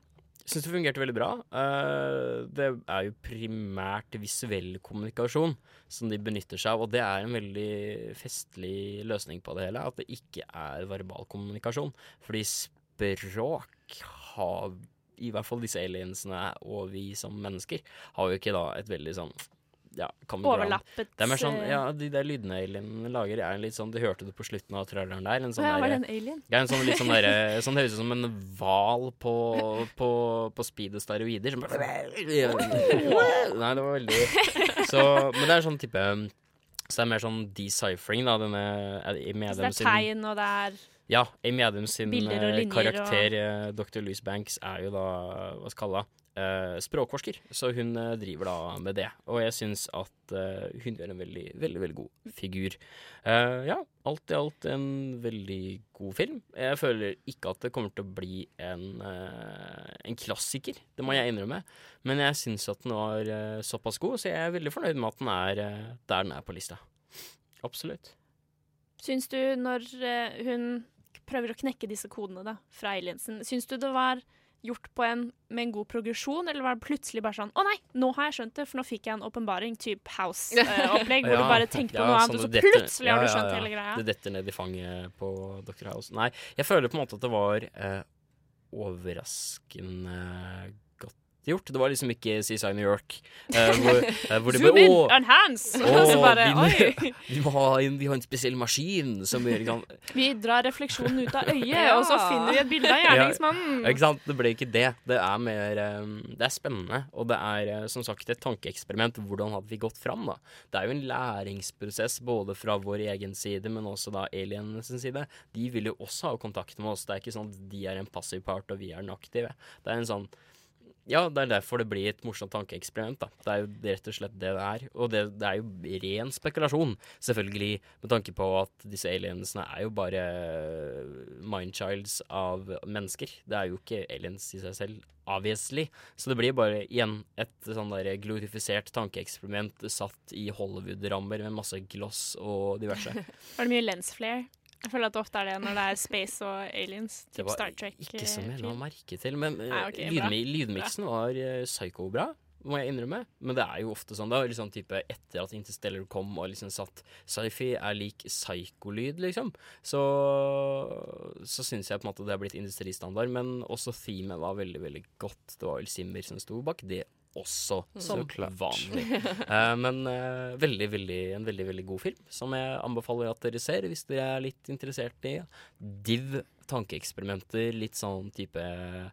Syns det fungerte veldig bra. Eh, det er jo primært visuell kommunikasjon som de benytter seg av, og det er en veldig festlig løsning på det hele. At det ikke er verbal kommunikasjon. Fordi språk har i hvert fall disse aliensene og vi som mennesker har jo ikke da et veldig sånn ja, kan. Overlappet, Det er mer sånn, eh, ja, De der lydene alienene lager, er litt sånn Du hørte det på slutten av traileren der. En sånn Ja, var det en alien? Ja, en sånn litt sånn derre Sånn høres ut som en hval på, på, på speed og steroider. Som bare Nei, det var veldig Så Men det er sånn type Så det er mer sånn deciphering, da, denne Amy Så det er tegn, og det er ja, Amy Adams sin karakter, og eh, eh, Dr. Louis Banks, er jo da Hva skal jeg kalle det? Eh, språkforsker. Så hun eh, driver da med det. Og jeg syns at eh, hun gjør en veldig, veldig veldig god figur. Ja, alt i alt en veldig god film. Jeg føler ikke at det kommer til å bli en, en klassiker, det må jeg innrømme. Men jeg syns at den var såpass god, så jeg er veldig fornøyd med at den er der den er på lista. Absolutt. Syns du, når hun prøver å knekke disse kodene da, fra aliensen, syns du det var gjort på en, med en god progresjon, eller var det plutselig bare sånn Å nei, nå har jeg skjønt det, for nå fikk jeg en åpenbaring, type House-opplegg, hvor du bare tenker på noe annet, og så sånn det detter- plutselig har du ja, ja, skjønt ja. hele greia. Det detter ned i fanget på Dr. House. Nei, jeg føler på en måte at det var eh, overraskende gjort. Det var liksom ikke CSI New York. Uh, hvor, uh, hvor det Zoom in, «Åh, enhance!» Og så bare, vi, «Oi!» vi, må ha en, vi har en spesiell maskin som gjør kan, Vi drar refleksjonen ut av øyet, Ja. og så finner vi et bilde av gjerningsmannen. Ja, ikke sant? Det ble ikke det. Det er mer um, Det er spennende, og det er som sagt et tankeeksperiment. Hvordan hadde vi gått fram, da? Det er jo en læringsprosess både fra vår egen side, men også da alienenes side. De vil jo også ha kontakt med oss. Det er ikke sånn at de er en passiv part, og vi er den aktive. Det er en sånn ja, det er derfor det blir et morsomt tankeeksperiment. da. Det er jo rett og slett det det er. Og det, det er jo ren spekulasjon, selvfølgelig, med tanke på at disse aliensene er jo bare mindchilds av mennesker. Det er jo ikke aliens i seg selv, obviously. Så det blir bare igjen et sånn der glorifisert tankeeksperiment satt i Hollywood-rammer med masse gloss og diverse. Var det mye lens flare? Jeg føler at det ofte er det når det er space og aliens. Det Typ var Star Trek. ikke som jeg eh, la merke til. Men eh, Nei, ok, bra. lydmi lydmiksen var uh, psycho-bra, må jeg innrømme. Men det er jo ofte sånn. Det var liksom type etter at Interstellar kom og liksom satt Sci-fi er lik psycho-lyd, liksom. Så, så syns jeg på en måte det har blitt industristandard. Men også themet var veldig, veldig godt. Det var vel Simmer som sto bak det også, som Så vanlig. Uh, men uh, veldig, veldig, en veldig veldig god film, som jeg anbefaler at dere ser hvis dere er litt interessert i div, tankeeksperimenter, litt sånn type uh,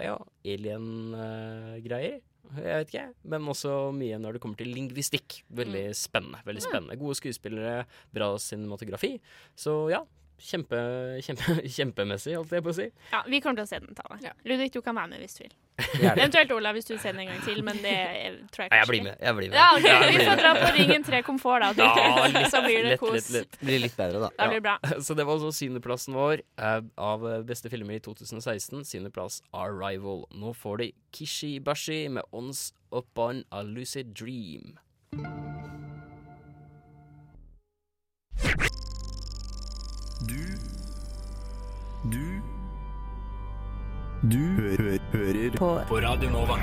ja, alien-greier. jeg vet ikke, men også mye når det kommer til lingvistikk. Veldig spennende. veldig spennende. Gode skuespillere, bra cinematografi. Så ja, kjempe, kjempe, kjempemessig, holdt jeg på å si. Ja, vi kommer til å se den, Tale. Ludvig, du kan være med hvis du vil. Eventuelt Ola, hvis du ser den en gang til, men det eh, tror jeg Nei, jeg kanskje blir med, jeg blir med. Ja, okay. Jeg Vi får dra på Ringen 3 komfort, da. Ja, litt, så blir det lett, kos. Litt, litt. Blir litt bedre, da. Da blir det bra. Så det var altså syvendeplassen vår eh, av beste filmer i 2016. Syvendeplass Arrival. Nå får de Kishi Bashi med Ons Upon a Lucid Dream. Du Du Du hø hø hører på. på Radio Nova.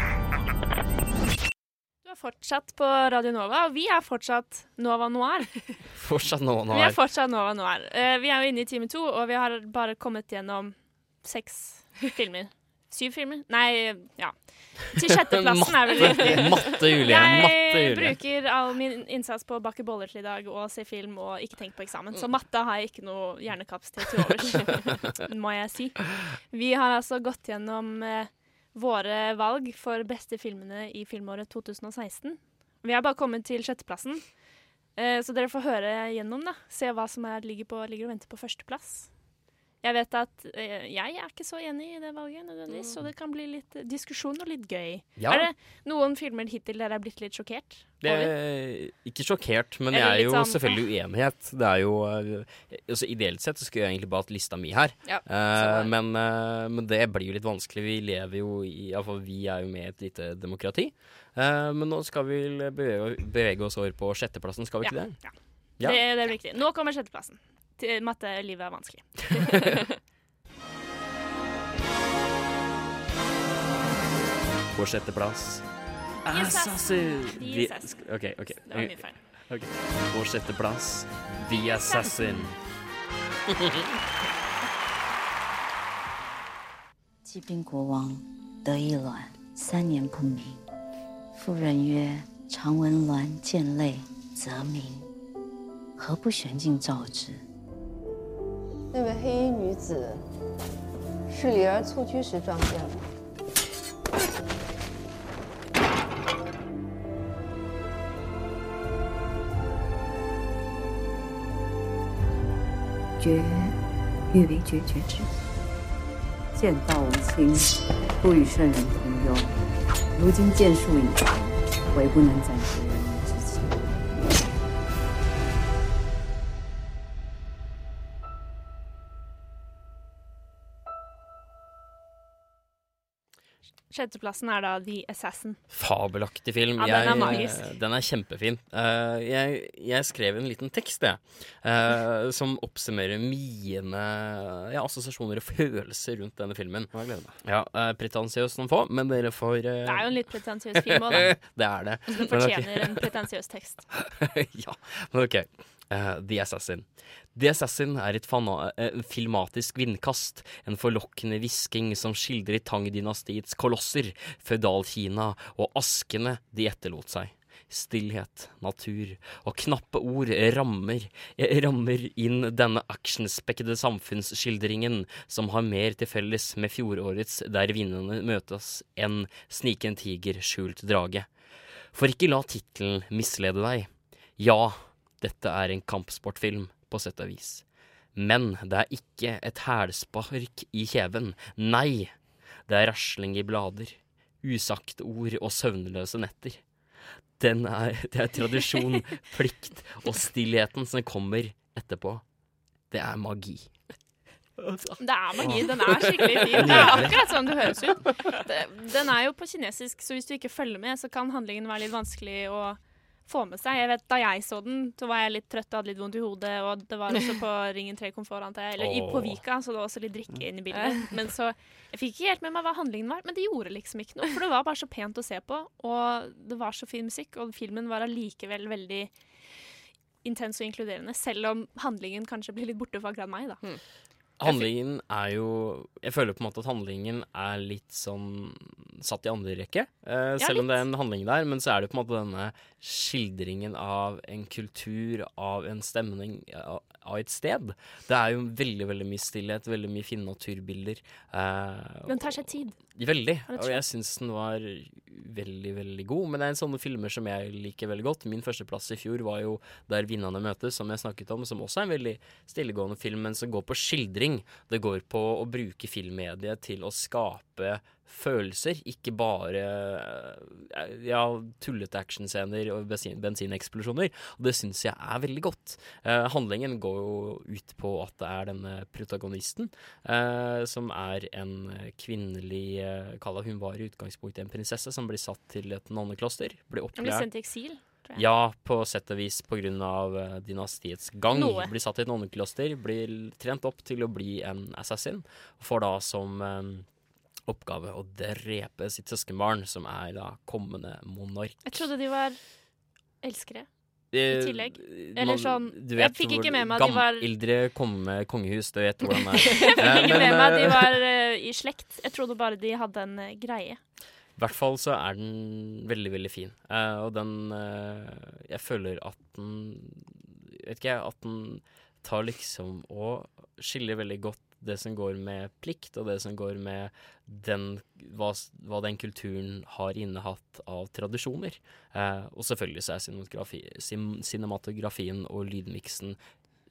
Du er fortsatt på Radio Nova, og vi er fortsatt Nova Noir. Fortsatt Nova Noir. Vi er fortsatt Nova Noir. Uh, vi er jo inne i time to, og vi har bare kommet gjennom seks filmer. Syv filmer? Nei, ja. Til sjetteplassen er vel riktig. Matte, Julie. Jeg bruker all min innsats på å bake boller til i dag og se film og ikke tenke på eksamen. Så matte har jeg ikke noe hjernekapasitet til overs, må jeg si. Vi har altså gått gjennom eh, våre valg for beste filmene i filmåret 2016. Vi har bare kommet til sjetteplassen, eh, så dere får høre gjennom, da. Se hva som er, ligger, på, ligger og venter på førsteplass. Jeg vet at eh, jeg er ikke så enig i det valget, nødvendigvis, så det kan bli litt eh, diskusjon og litt gøy. Ja. Er det noen filmer hittil der jeg er blitt litt sjokkert? Det over? er ikke sjokkert, men Eller jeg er litt jo sånn, selvfølgelig uenighet. Det er jo eh, altså Ideelt sett så skulle jeg egentlig bare hatt lista mi her. Ja, Eh, her. men, eh, men det blir jo litt vanskelig. Vi lever jo i Iallfall vi er jo med i et lite demokrati. Eh, men nå skal vi vel bevege, bevege oss over på sjetteplassen, skal vi ikke Ja, det? Det, det er viktig. Nå kommer sjetteplassen til mattelivet er vanskelig. På sjetteplass The Assassin. Assassin. The The- Assassin. OK, OK. Det var mye feil. Ok. På sjetteplass The Assassin. 骑兵国王得意卵，三年不明。妇人曰：“常闻鸾见泪则鸣，何不悬镜照之？” 那位黑衣女子是李儿蹴鞠时撞见的。绝：“欲为决绝之。剑道无亲，不与圣人同忧。如今剑术已成，唯不能暂绝 Sjetteplassen er da The Assassin. Fabelaktig film. Ja, den er Jeg- magisk. Den er kjempefin. Eh, jeg, jeg skrev en liten tekst, jeg, eh, som oppsummerer mine ja, assosiasjoner og følelser rundt denne filmen. Jeg gleder meg. Ja, uh, Pretensiøst noen få, men dere får eh, Det er jo en litt pretensiøs film òg, da. det er det. Så den fortjener en pretensiøs tekst. ja, men ok. Eh, The Assassin. The Assassin er et eh, filmatisk vindkast, en forlokkende hvisking som skildrer Tang-dynastiets kolosser, Fødal-Kina og askene de etterlot seg. Stillhet, natur og knappe ord rammer, eh, rammer inn denne actionspekkede samfunnsskildringen som har mer til felles med fjorårets Der vinnerne møtes enn Snike tiger, skjult drage. For ikke la tittelen mislede deg. Ja, dette er en kampsportfilm, på sett og vis. Men det er ikke et hælspark i kjeven. Nei, det er rasling i blader, usagte ord og søvnløse netter. Den er, det er tradisjon, plikt og stillheten som kommer etterpå. Det er magi. Det er magi. Den er skikkelig fin. Det er akkurat sånn det høres ut. Den er jo på kinesisk, så hvis du ikke følger med, så kan handlingen være litt vanskelig å få med seg. Jeg vet, Da jeg så den, så var jeg litt trøtt og hadde litt vondt i hodet. Og det var også på Ringen 3 Komfort, eller oh. I, på Vika, så det var også litt drikke inne i bildet. Men så Jeg fikk ikke helt med meg hva handlingen var, men det gjorde liksom ikke noe. For det var bare så pent å se på, og det var så fin musikk, og filmen var allikevel veldig intens og inkluderende, selv om handlingen kanskje blir litt borte for akkurat meg, da. Handlingen er jo Jeg føler på en måte at handlingen er litt sånn satt i andre rekke. Eh, Ja, selv om det er en handling der, men så er det på en måte denne skildringen av en kultur, av en stemning, av, av et sted. Det er jo veldig veldig mye stillhet, veldig mye fine naturbilder. Eh, Den tar seg tid. Veldig. Og jeg syns den var veldig, veldig god. Men det er en sånne filmer som jeg liker veldig godt. Min førsteplass i fjor var jo Der vinnerne møtes, som jeg snakket om, som også er en veldig stillegående film, men som går på skildring. Det går på å bruke filmmediet til å skape følelser, ikke bare eh, ja, tullete actionscener og bensin, bensineksplosjoner. Og det syns jeg er veldig godt. Eh, handlingen går jo ut på at det er denne protagonisten, eh, som er en kvinnelig eh, Kalla hun var i utgangspunktet en prinsesse som blir satt til et nonnekloster. Blir opplært. Hun blir sendt i eksil, ja, på sett og vis pga. Uh, dynastiets gang. Noe. Blir satt i et nonnekloster, blir trent opp til å bli en assassin. Og får da som eh, oppgave å drepe sitt søskenbarn, som er da kommende monark. Jeg trodde de var elskere. I Eh, tillegg. Eller sånn Jeg fikk ikke med meg at de var Eldre komme, kongehus, du vet hvordan det er. Jeg fikk Eh, ikke med meg at de eh, var i slekt. Jeg trodde bare de hadde en greie. I hvert fall så er den veldig, veldig fin. Uh, og den uh, Jeg føler at den Vet ikke jeg, at den tar liksom og skiller veldig godt det som går med plikt, og det som går med den, hva, hva den kulturen har innehatt av tradisjoner. Eh, og selvfølgelig så er cinematografi, cinematografien og lydmiksen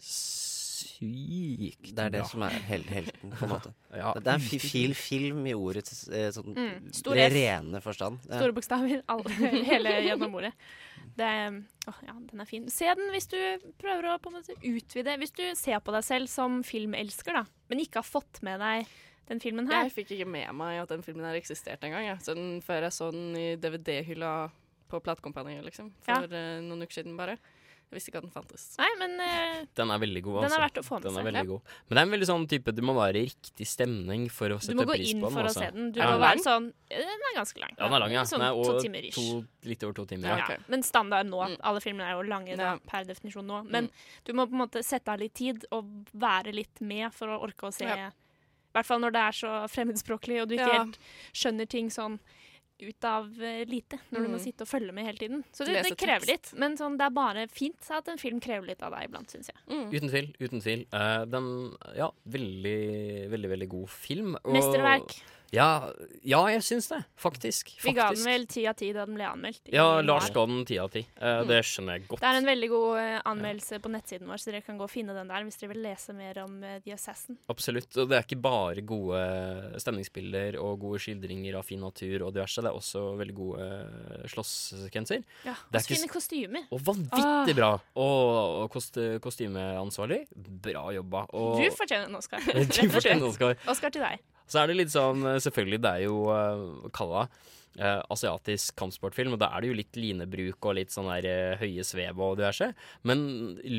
sykt bra. Det er det bra. som er hel helten, på en måte. Ja, det er fil film i ordets eh, sånn Mm, rene forstand. Ja. Store bokstaver. Alle, hele gjennom ordet. Det, å, ja, den er fin. Se den hvis du prøver å på en måte utvide Hvis du ser på deg selv som filmelsker, da, men ikke har fått med deg den filmen her. Jeg fikk ikke med meg at den filmen her eksisterte engang. ja. Så den, før jeg så den i DVD-hylla på platekompaniet, liksom. For eh, noen uker siden bare. Jeg visste ikke at den fantes. Nei, men uh, Den er veldig god. altså. Den er altså. verdt å få med den seg, Er ja. god. Men det er en veldig sånn type Du må være i riktig stemning for å sette pris på. du må gå inn den. for å altså. se den. Du Ja. må være sånn eh, Den er ganske lang. Ja, den er lang, ja. Sånn Nei, to timer ish. to, litt over to timer. Ja. Ja. Men standard nå. Alle filmene er jo lange da, per definisjon nå. Men Mm. du må på en måte sette av litt tid og være litt med for å orke å se. Ja. I hvert fall når det er så fremmedspråklig og du ikke Ja. helt skjønner ting sånn ut av eh, lite. Når du må Mm. sitte og følge med hele tiden. Så det, det krever litt. Men sånn, det er bare fint at en film krever litt av deg iblant, syns jeg. Uten tvil. uten tvil Uh, Den Ja, veldig, veldig veldig god film. og- Mesterverk. Ja, ja, jeg syns det. Faktisk. Vi ga den vel ti av ti da den ble anmeldt. Ja. Lars ga den ti av ti. Eh, Det skjønner jeg godt. Det er en veldig god eh, anmeldelse på nettsiden vår, så dere kan gå og finne den der hvis dere vil lese mer om eh, The Assassin. Absolutt. Og det er ikke bare gode stemningsbilder og gode skildringer av fin natur og diverse. Det er også veldig gode slåsskenser slåsssekvenser. Ja, og fine kostymer. Og vanvittig bra! Og, og kost, kostymeansvarlig, bra jobba. Og Du fortjener en Oscar. Du fortjener en. Oscar. Oscar til deg. Så er det litt sånn, selvfølgelig, det er jo uh, kalla uh, asiatisk kampsportfilm, og da er det jo litt linebruk og litt sånn der uh, høye svev og diverse, men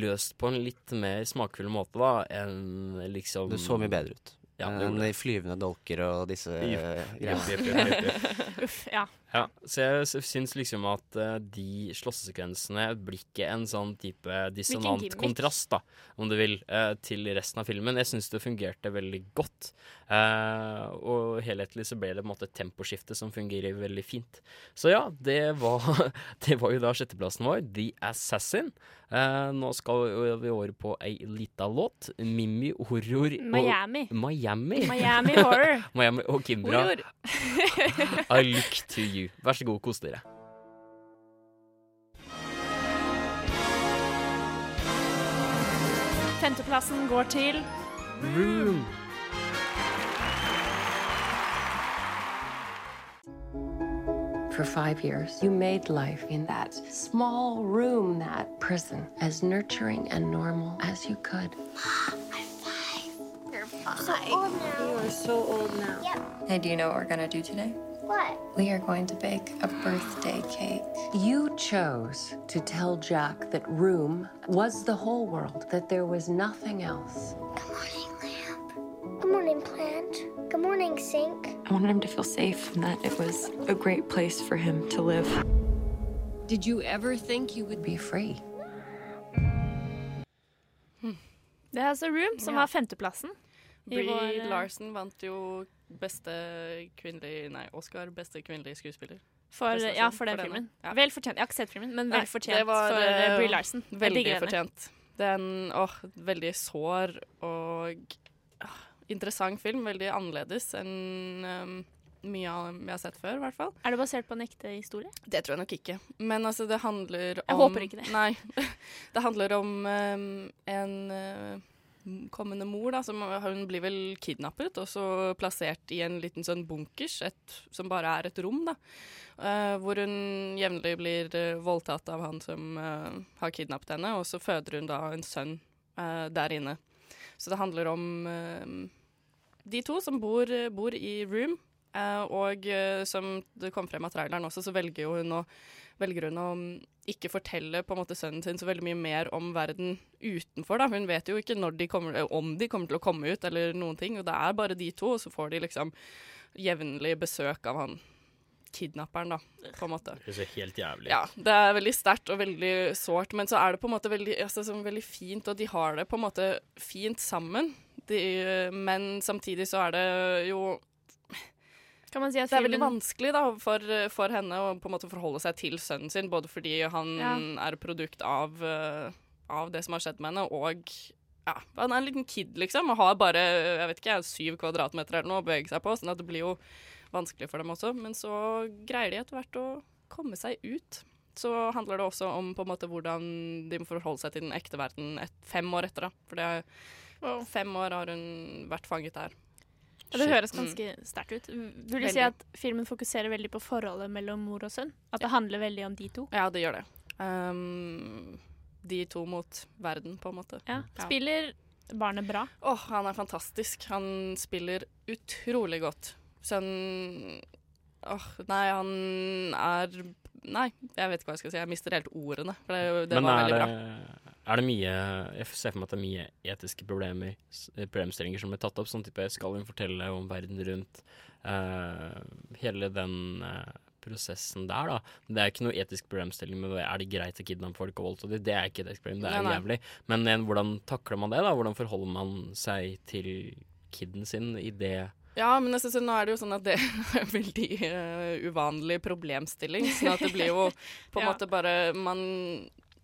løst på en litt mer smakfull måte da, enn liksom Det så mye bedre ut. Ja, Enn de flyvende dolker og disse uh, jepp. Uff, ja. Ja, så jeg syns liksom at uh, de slåssesekvensene blir ikke en sånn type dissonant kontrast, da, om du vil, uh, til resten av filmen. Jeg syns det fungerte veldig godt. Uh, og helhetlig så ble det på en måte et temposkifte som fungerer veldig fint. Så ja, det var, det var jo da sjetteplassen vår, The Assassin. Nå skal vi over på ei lita låt. Mimmi Horror og- Miami. Miami. Miami Horror. Miami og Kimbra. I look to you. Vær så god, kos dere. Femteplassen går til Room. For five years, you made life in that small room, that prison, as nurturing and normal as you could. You're five. You are so old now. Hey, do you know what we're gonna do today? What? We are going to bake a birthday cake. You chose to tell Jack that room was the whole world, that there was nothing else. Good morning, lamp. Good morning, plant. Good morning, sink. I wanted him to feel safe and that it was a great place for him to live. Did you ever think you would be free? Det er altså Room, som Ja. har femteplassen. i Brie vår, eh, Larson vant jo beste kvinnelige Nei, Oscar beste kvinnelige skuespiller. For, ja, for den for filmen. Ja. Vel fortjent. Jeg har ikke sett filmen, men vel fortjent det var, for uh, Brie Larson. Veldig digger henne. fortjent. Den, åh, veldig sår og åh, interessant film. Veldig annerledes enn um, mye av dem jeg har sett før, i hvert fall. Er det basert på en ekte historie? Det tror jeg nok ikke. Men altså, det handler om Jeg håper ikke det. Nei. Det handler om um, en uh, kommende mor, da, som hun blir vel kidnappet og så plassert i en liten sånn bunkers, et, som bare er et rom, da. Uh, hvor hun jevnlig blir uh, voldtatt av han som uh, har kidnappet henne, og så føder hun da en sønn der inne. Så det handler om de to som bor, bor i room, og som det kom frem av traileren også, så velger hun å, velger hun å ikke fortelle på en måte sønnen sin så veldig mye mer om verden utenfor. Da. Hun vet jo ikke de kommer, om de kommer til å komme ut, eller noen ting. Og det er bare de to, og så får de liksom jevnlig besøk av han kidnapperen, da, på en måte. Det er så helt jævlig. Ja, det er veldig sterkt og veldig sårt, men så er det på en måte veldig, altså, veldig fint, og de har det på en måte fint sammen. De, men samtidig så er det jo Kan man si at Det er veldig vanskelig da, for, for henne å på en måte forholde seg til sønnen sin, både fordi han Ja. er produkt av, eh, av det som har skjedd med henne, og ja, han er en liten kid, liksom, og har bare jeg vet ikke, syv kvadratmeter eller noe å bevege seg på, sånn at det blir jo vanskelig for dem også. Men så greier de etter hvert å komme seg ut. Så handler det også om på en måte hvordan de må forholde seg til den ekte verden et, fem år etter. da. For det er, fem år har hun vært fanget der. Ja, det høres ganske sterkt ut. Vil du si at filmen fokuserer veldig på forholdet mellom mor og sønn? At det handler veldig om de to? Ja, det gjør det. Um, de to mot verden, på en måte. Ja. Spiller barnet bra? Åh, han er fantastisk. Han spiller utrolig godt. Sønn... Åh, nei, han er Nei, jeg vet ikke hva jeg skal si. Jeg mister helt ordene. For det, det Men var er bra. det, bra. Er det mye Jeg ser for meg at det er mye etiske problemer problemstillinger som blir tatt opp. Sånn type Skal hun fortelle om verden rundt? Uh, hele den uh, prosessen der, da. Det er ikke noe etisk problemstilling med det. Er det greit å kidnappe folk og voldta dem? Det er ikke et problem, det er Nei, nei. jævlig. Men en, hvordan takler man det, da? Hvordan forholder man seg til kiden sin i det? Ja, men jeg synes, nå er det jo sånn at det er en veldig uh, uvanlig problemstilling. Sånn at det blir jo på en Ja. måte bare man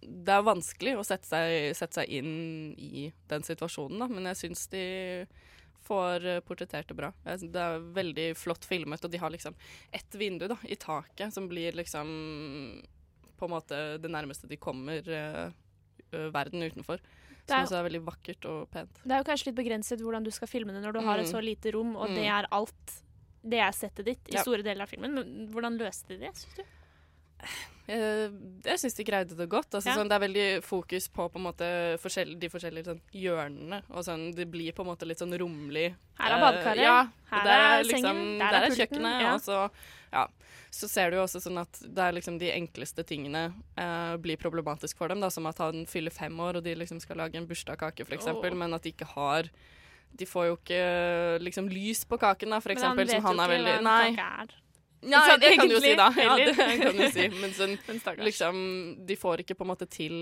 Det er vanskelig å sette seg, sette seg inn i den situasjonen, da. Men jeg syns de får eh, portrettert det bra. Det er veldig flott filmet, og de har liksom ett vindu da, i taket som blir liksom på en måte det nærmeste de kommer uh, verden utenfor. Det er- Som er veldig vakkert og pent. Det er jo kanskje litt begrenset hvordan du skal filme det når du har et Mm. så lite rom, og Mm. det er alt. Det er settet ditt i Ja. store deler av filmen. Men hvordan løste de det, syns du? Jeg, jeg syns de greide det godt. Altså, Ja. sånn, det er veldig fokus på, på måte, forskjell, de forskjellige sånn, hjørnene. Og sånn, det blir på en måte litt sånn romlig. Her er Eh, badekaret, ja, her der er liksom, sengen, der der er kjøkkenet. ja. Og så, ja. så ser du jo også sånn at det er liksom de enkleste tingene eh, blir problematisk for dem. Da, som at han fyller fem år, og de liksom skal lage en bursdagskake, f.eks., oh. Men at de ikke har de får jo ikke liksom lys på kaken, da, for Men han vet jo ikke veldig hva en kake er. Nei, Sånn det kan du jo si, da. Ja, det kan du si. Men sånn, liksom, de får ikke på en måte til,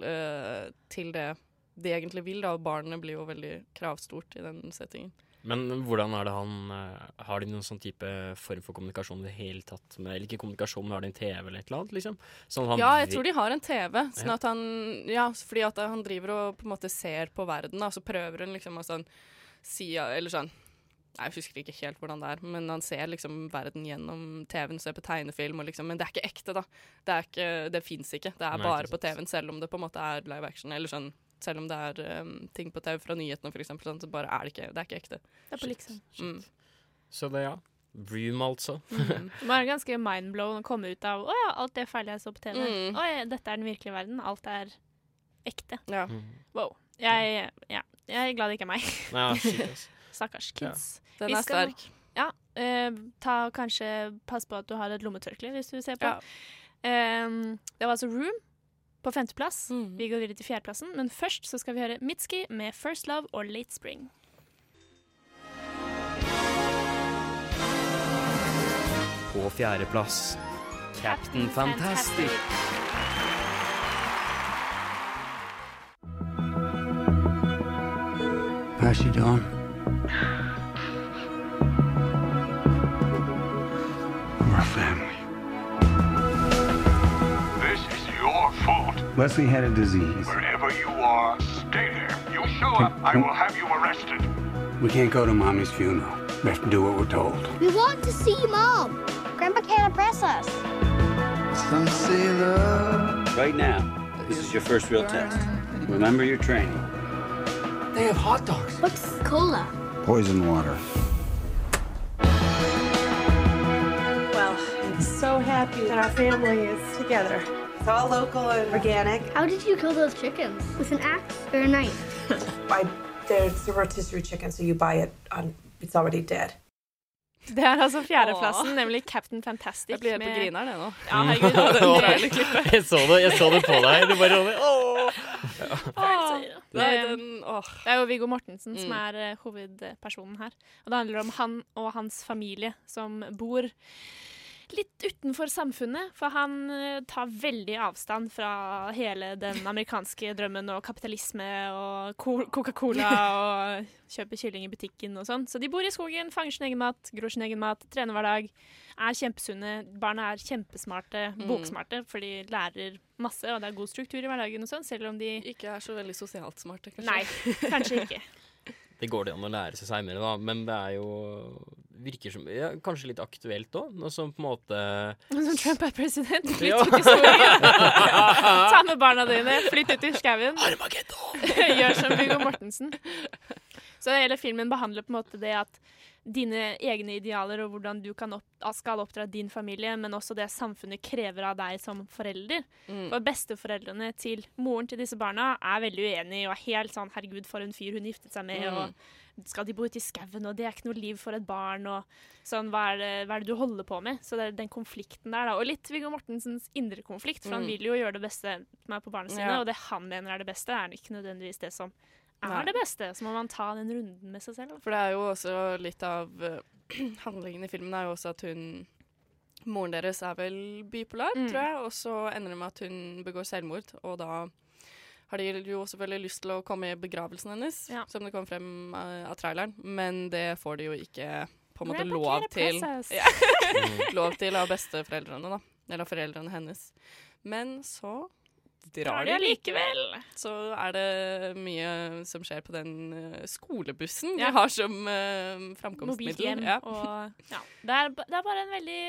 uh, til det de egentlig vil, da. Og barnet blir jo veldig kravstort i den settingen. Men hvordan er det han eh, Har de noen sånn type form for kommunikasjon i det hele tatt? Med, eller ikke kommunikasjon, men har de en TV eller et eller annet, liksom? Sånn at han Ja, jeg tror de har en TV. Sånn Ja. at han Ja, fordi at han driver og på en måte ser på verden, da. Så prøver han liksom å sånn si Eller sånn Jeg husker ikke helt hvordan det er, men han ser liksom verden gjennom TV-en, ser på tegnefilm, og liksom, men det er ikke ekte, da. Det, er ikke, det fins ikke. Det er bare på TV-en, selv om det på en måte er live action. Eller sånn, selv om det er um, ting på TV fra nyhetene, for eksempel, sånn, så bare er det ikke, det er ikke ekte. Det er på liksom. Mm. Så det, ja. Vroom, altså. Det må være ganske mindblown å komme ut av Å ja, alt det feile jeg så på TV. Mm. Å ja, dette er den virkelige verden. Alt er ekte. Ja. Wow. Jeg, ja, jeg er glad det ikke er meg. Ja. Stakkars kids. Den er skal- sterk. Ja. eh, ta kanskje Pass på at du har et lommetørkle hvis du ser på. Ja. Eh, det var altså Room på femteplass. Mm. Vi går videre til fjerdeplassen, men først så skal vi høre Mitski med First Love og Late Spring. På fjerdeplass Captain Fantastic. How's she doing? We're a family. This is your fault. Leslie had a disease. Wherever you are, stay there. You show up, I will have you arrested. We can't go to Mommy's funeral. We have to do what we're told. We want to see Mom. Grandpa can't oppress us. Some say love. Right now, this is your first real test. Remember your training. They have hot dogs. What's cola? Poison water. Well, I'm so happy that our family is together. It's all local and organic. How did you kill those chickens? With an axe or a knife? I, there's a rotisserie chicken, so you buy it on, it's already dead. Det er altså fjerdeplassen, nemlig Captain Fantastic. Jeg blir helt på griner grineren, jeg nå. Ja, herregud. Det- Jeg så det, jeg så det på deg. Du bare åh! Åh, Det, Nei, den, åh. det er jo Viggo Mortensen som Mm. er eh, hovedpersonen her. Og det handler om han og hans familie som bor litt utenfor samfunnet. For han eh, tar veldig avstand fra hele den amerikanske drømmen og kapitalisme og Coca-Cola og kjøper kylling i butikken og sånn. Så de bor i skogen, fanger sin egen mat, gror sin egen mat, trener hver dag. Er kjempesunne. Barna er kjempesmarte, Mm. boksmarte, for de lærer masse, og det er god struktur i hverdagen og sånn, selv om de Ikke er så veldig sosialt smarte, kanskje. Nei, kanskje ikke. Det går det an å lære seg seinere, da, men det er jo Virker som ja, Kanskje litt aktuelt òg, noe som på en måte Når Trump er president, flytt ut i skogen. Ta med barna dine, flytt ut i skauen. Gjør som Viggo Mortensen. Så hele filmen behandler på en måte det at dine egne idealer og hvordan du kan opp, skal oppdra din familie, men også det samfunnet krever av deg som forelder. Mm. For besteforeldrene til moren til disse barna er veldig uenige og er helt sånn 'herregud, for en fyr hun giftet seg med', Mm. og skal de bo ute i skauen, og det er ikke noe liv for et barn, og sånn, hva er, det, hva er det du holder på med? Så det er den konflikten der, da. Og litt Viggo Mortensens indre konflikt, for han Mm. vil jo gjøre det beste med på barna sine, Ja. og det han mener er det beste, er ikke nødvendigvis det som er Nei. det beste. Så må man ta den runden med seg selv. Da. For det er jo også litt av uh, handlingen i filmen er jo også at hun Moren deres er vel bipolar, Mm. tror jeg, og så ender det med at hun begår selvmord. Og da har de jo selvfølgelig lyst til å komme i begravelsen hennes, som det kom frem uh, av traileren, men det får de jo ikke på en måte lov til. Ja. lov til av besteforeldrene, da. Eller av foreldrene hennes. Men så drar de allikevel. Så er det mye som skjer på den eh, skolebussen Ja. de har som uh, framkomstmiddel. Ja. og ja. Det, er, det er bare en veldig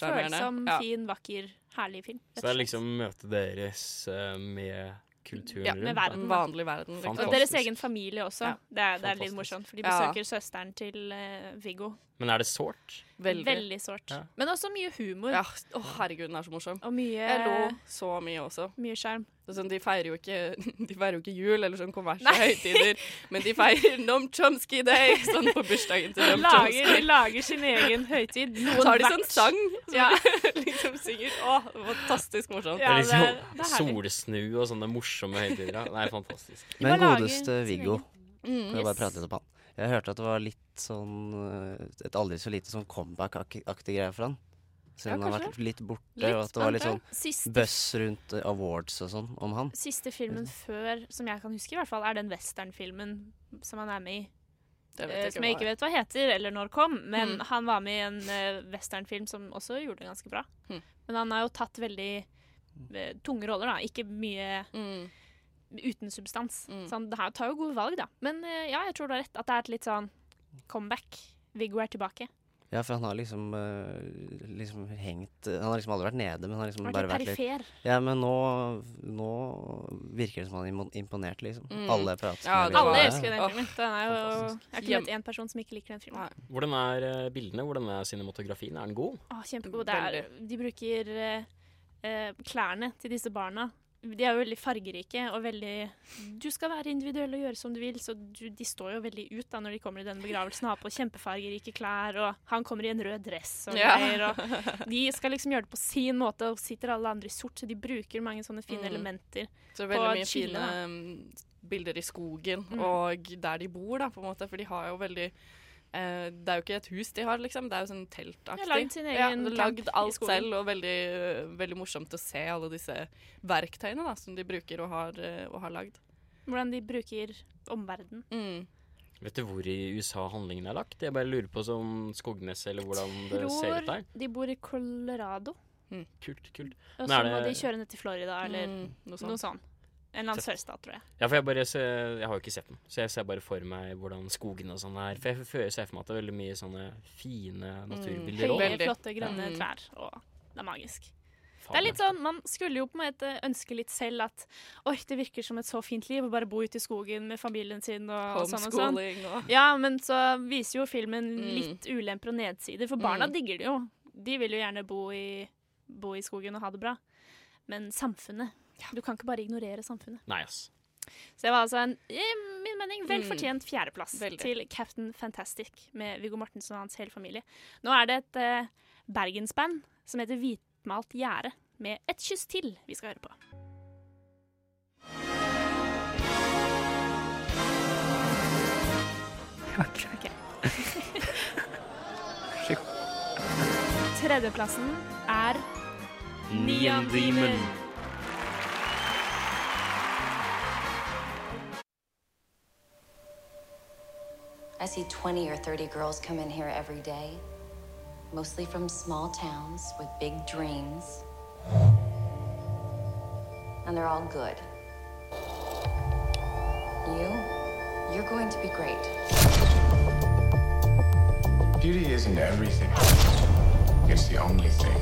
følsom, ja. fin, vakker, herlig film. Så det er liksom møtet deres uh, med kulturen Ja, med verden. Den vanlige verden. Fantastisk. Og deres egen familie også. Ja. Det, er, det er litt morsomt, for de Ja. besøker søsteren til uh, Viggo. Men er det sårt? Veldig. sårt. Ja. Men også mye humor. Ja, å herregud, den er så morsom. Og mye Jeg lo så mye også. Mye skjerm. Er Sånn, de, feirer jo ikke, de feirer jo ikke jul eller sånn kommersielle høytider, men de feirer Noam Chomsky Day sånn på bursdagen til De Noam lager, Chomsky. de lager sin egen høytid. Så har de sånn sang som Ja. de liksom synger. Å, fantastisk morsomt. det er liksom det er herlig. solsnu og sånne morsomme høytider. Det er fantastisk. Men godeste Viggo Mm, Kan jeg bare prate litt om han? Jeg hørte at det var litt sånn eh, Et aldri så lite sånn comeback-aktig greie for han. Siden han har vært litt borte, Litt, og at det var litt sånn Siste- buzz rundt eh, awards og sånn om han. Siste filmen før, som jeg kan huske, i hvert fall, er den westernfilmen som han er med i. Eh, jeg som jeg ikke vet hva heter, eller når kom, men Mm. han var med i en uh, westernfilm som også gjorde det ganske bra. Mm. Men han har jo tatt veldig uh, tunge roller, da. Ikke mye Mm. Uten substans. Så Sånn, det her tar jo gode valg, da. Men eh, ja, jeg tror du har rett. At det er et litt sånn comeback. Viggo er tilbake. Ja, for han har liksom, eh, liksom hengt Han har liksom aldri vært nede, men han har liksom Vært bare vært litt perifer. Ja, men nå, nå virker det som han er imponert, liksom. Mm. Alle prater Ja, med det Alle elsker den filmen. Den er jo, jeg har ikke møtt én person som ikke liker den filmen. Hvordan er eh, bildene? Hvordan er cinematografien? Er den god? Å, kjempegod. Det er, de bruker eh, eh, klærne til disse barna. De er jo veldig fargerike og veldig Du skal være individuell og gjøre som du vil, så du, de står jo veldig ut da når de kommer i denne begravelsen og har på kjempefargerike klær, og han kommer i en rød dress og Ja. Og de skal liksom gjøre det på sin måte, og sitter alle andre i sort, så de bruker mange sånne fine Mm. elementer. Så på veldig mye et fine da. mm, bilder i skogen, Mm. og der de bor, da, på en måte. For de har jo veldig eh, Det er jo ikke et hus de har, liksom. Det er jo sånn teltaktig. Lagd sin ja, egen lagd alt selv, og veldig, veldig morsomt å se alle disse verktøyene da, som de bruker og har, uh, og har lagd. Hvordan de bruker omverdenen. Mm. Vet du hvor i USA handlingen er lagt? Jeg bare lurer på som Skognes, eller hvordan det ser ut der. De bor i Colorado. Kult, kult. Og så må de kjøre ned til Florida, eller Mm, noe noe sånt. En eller annen sørstat, tror jeg. Ja, for jeg bare ser, Jeg har jo ikke sett den, så jeg ser bare for meg hvordan skogen og sånn er. For jeg føler seg for meg at det er veldig mye sånne fine naturbilder Høye, Mm, høye, flotte, grønne Mm. trær. Og det er magisk. Faen, Det er litt sånn, Man skulle jo på en måte ønske litt selv at oi, det virker som et så fint liv å bare bo ute i skogen med familien sin og, og sånn og sånn. Og Ja, men så viser jo filmen Mm. litt ulemper og nedsider, for barna Mm. digger det jo. De vil jo gjerne bo i, bo i skogen og ha det bra. Men samfunnet Du kan ikke bare ignorere samfunnet. Nei, ass. Så det var altså en, i min mening, vel Mm. fortjent fjerdeplass mm, til Captain Fantastic med Viggo Mortensen og hans hele familie. Nå er det et uh, bergensband som heter Hvitmalt gjerde, med Et kyss til vi skal høre på. Okay. Tredjeplassen er Neon Demon. I see 20 or 30 girls come in here every day, mostly from small towns with big dreams. And they're all good. You, you're going to be great. Beauty isn't everything. It's the only thing.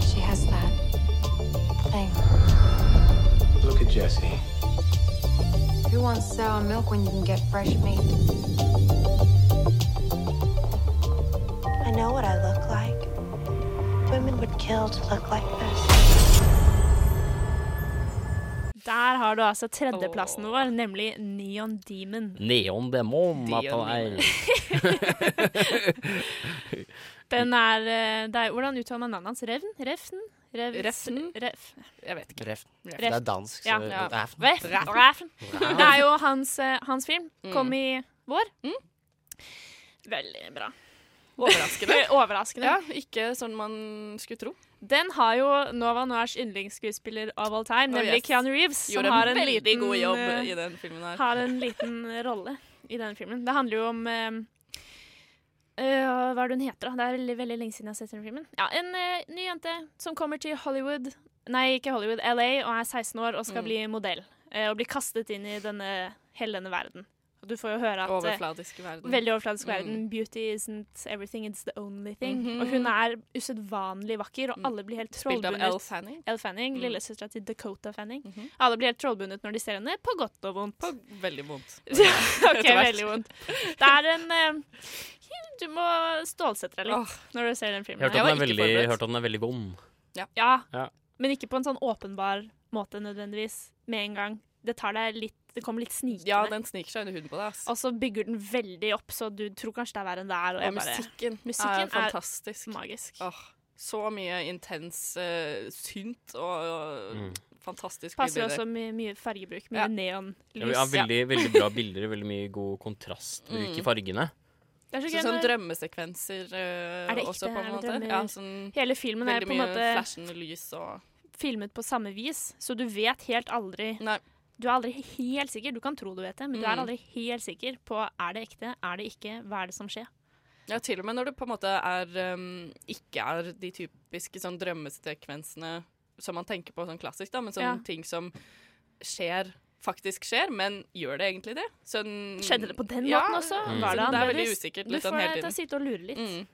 She has that thing. Look at Jesse. Who wants sour milk when you can get fresh meat? I know what I look like. Women would kill to look like this. Der har du altså tredjeplassen vår, nemlig Neon Demon. Neon Demon. at på er- Den er, eh, det er Hvordan uttaler man navnet hans? Revn? Refn? Rev, Refn? Ref. Jeg vet ikke. Refn. Ref. Det er dansk, så Ja. Refn. Refn. Refn. Refn. Det er jo hans, eh, hans film. Mm. Kom i vår. Veldig bra. Overraskende. Overraskende. Ja, ikke sånn man skulle tro. Den har jo Nova Noirs yndlingsskuespiller of all time, Oh, nemlig yes. Keanu Reeves. Gjorde som har en veldig liten, god jobb i den filmen her. Har en liten rolle i den filmen. Det handler jo om eh, eh, Hva er det hun heter, da? Det er veldig, lenge siden jeg har sett den filmen. Ja, En uh, ny jente som kommer til Hollywood Nei, ikke Hollywood, LA, og er 16 år og skal Mm. bli modell. Uh, og bli kastet inn i denne, hele denne verden. Og du får jo høre at overfladisk Overfladiske verden. Veldig overfladisk Mm. verden. Beauty isn't everything, it's the only thing. Mhm. Og hun er usedvanlig vakker, og alle blir helt trollbundet. Spilt av. Elle Fanning. Elle Fanning, Mm. Lillesøstera til Dakota Fanning. -hmm. Alle blir helt trollbundet når de ser henne, på godt og vondt. På veldig vondt. ok, veldig vondt. Det er en uh, Du må stålsette deg litt oh. når du ser den filmen. Jeg at, den veldig, hørt at den er veldig vond. Ja. Ja, Ja. men ikke på en sånn åpenbar måte nødvendigvis med en gang. Det tar deg litt Det kommer litt snikende. Ja, den sniker seg under huden på deg. Altså. Og så bygger den veldig opp, så du tror kanskje det er verre enn det er. Og, Og musikken, musikken er fantastisk. magisk. Åh, så mye intens uh, synt og, og Mm. fantastisk Passer bilder. også med mye fargebruk. Mye Ja. neonlys. Ja, veldig, veldig bra bilder, veldig mye god kontrastbruk i Mm. fargene. Det er så Så sånn drømmesekvenser uh, Er det også, på en måte. Ja, sånn Hele filmen er på en mye måte flashende lys og filmet på samme vis, så du vet helt aldri Du er aldri helt sikker. Du kan tro du vet det, men du er Mm. aldri helt sikker på er det ekte, er det ikke, hva er det som skjer. Ja, til og med når det på en måte er um, ikke er de typiske sånn drømmesekvensene som man tenker på sånn klassisk, da, men sånne Ja. ting som skjer faktisk skjer, men gjør det egentlig det? Sånn, Skjedde det på den ja, måten også? Mm. Det det er veldig usikkert Du litt sånn får hele deg til å sitte og lure litt. Mm.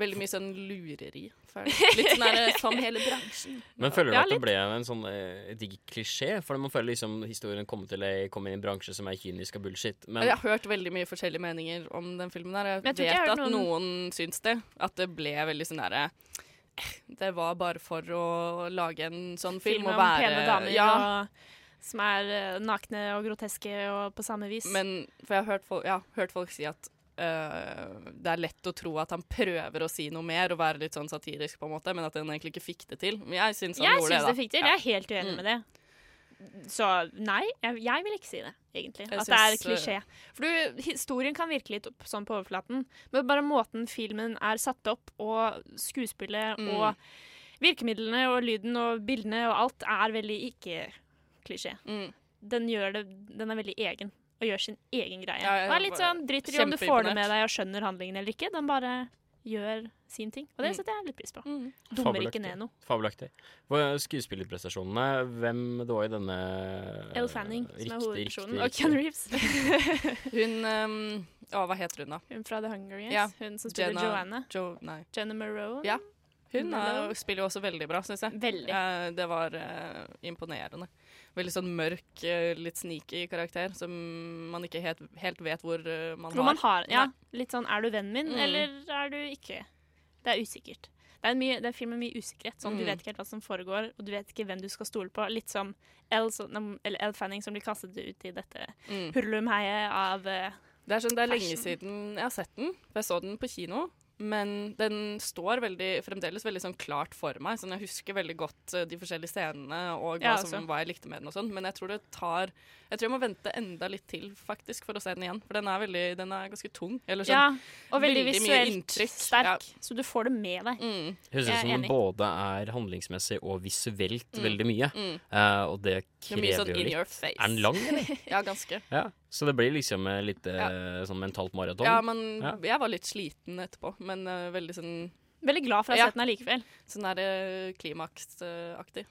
Veldig mye sånn lureri. Litt sånn der, som hele bransjen. Men føler du Ja, at det litt. ble en sånn eh, digg klisjé? For man føler liksom historien kommer til å komme inn i en bransje som er kynisk og bullshit. Men Jeg har hørt veldig mye forskjellige meninger om den filmen. her Jeg, jeg vet jeg at noen... noen- syns det. At det ble veldig sånn derre eh, Det var bare for å lage en sånn film, Film og om være pene damer ja, og, som er eh, nakne og groteske og på samme vis. Men for jeg har hørt folk, ja, hørt folk si at eh, det er lett å tro at han prøver å si noe mer og være litt sånn satirisk, på en måte, men at han egentlig ikke fikk det til. Men jeg syns han jeg gjorde synes det. det fikk til. Ja. Jeg er helt uenig Mm. med det. Så nei, jeg, jeg vil ikke si det, egentlig. Jeg at det er klisjé. For du, historien kan virke litt opp, sånn på overflaten, men bare måten filmen er satt opp, og skuespillet Mm. og virkemidlene og lyden og bildene og alt er veldig ikke-klisjé. Mm. Den, den er veldig egen og gjør sin egen greie. Ja, ja, er litt sånn, Driter i om du får det med deg og skjønner handlingen eller ikke. Den bare gjør sin ting. Og det Mm. setter jeg litt pris på. Dummer ikke ned noe. Fabelaktig. Skuespillerprestasjonene, hvem det var i denne Elle Fanning, som er hovedpersonen, og Ken. Reeves. Hun um, Å, hva heter hun, da? Hun fra The Hunger Games. Ja. Hun som spiller Jenna- Joanna. Jo, nei. Jenna Moreau. Ja. Hun er, spiller jo også veldig bra, syns jeg. Veldig. Eh, det var eh, imponerende. Veldig sånn mørk, eh, litt sneaky karakter som man ikke helt, helt vet hvor eh, man Hvor har. man har Ja, litt sånn er du vennen min, Mm. eller er du ikke? Det er usikkert. Det er mye, det er film med mye usikkerhet. Sånn, Du Mm. vet ikke helt hva som foregår, og du vet ikke hvem du skal stole på. Litt som Elle, Fanning som blir kastet ut i dette Mm. hurlumheiet av uh, Det er, sånn, det er lenge siden jeg har sett den. for Jeg så den på kino. Men den står veldig, fremdeles veldig sånn klart for meg. Sånn, jeg husker veldig godt eh, de forskjellige scenene og hva, Ja, som, altså. hva jeg likte med den. og sånn. Men jeg tror det tar Jeg tror jeg må vente enda litt til faktisk for å se den igjen. For den er, veldig, den er ganske tung. Eller sånn, Ja, og veldig, veldig visuelt sterk, Ja. så du får det med deg. Mm. Høres ut som den både er handlingsmessig og visuelt Mm. veldig mye. Mm. Uh, og det Det er mye krever sånn jo in litt. your face. Er den lang, eller? ja, ganske. Ja, Så det blir liksom eh, litt ja. sånn mentalt maraton? Ja, men Ja. jeg var litt sliten etterpå. Men eh, veldig sånn Veldig glad for å ha Ja. sett den allikevel. Sånn der klimaksaktig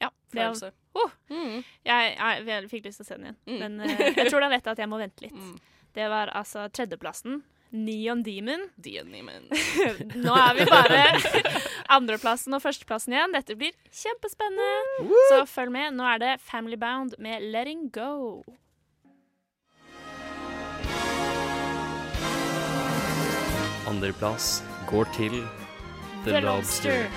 Ja, det er- følelse. Oh, Mm. jeg, jeg, jeg fikk lyst til å se den igjen, Mm. men uh, jeg tror det er jeg at jeg må vente litt. Mm. Det var altså tredjeplassen. Neon Demon. Neon Demon. Nå er vi bare andreplassen og førsteplassen igjen. Dette blir kjempespennende. Så følg med. Nå er det Family Bound med Letting Go. Andreplass går til The, The Lobster. Lobster.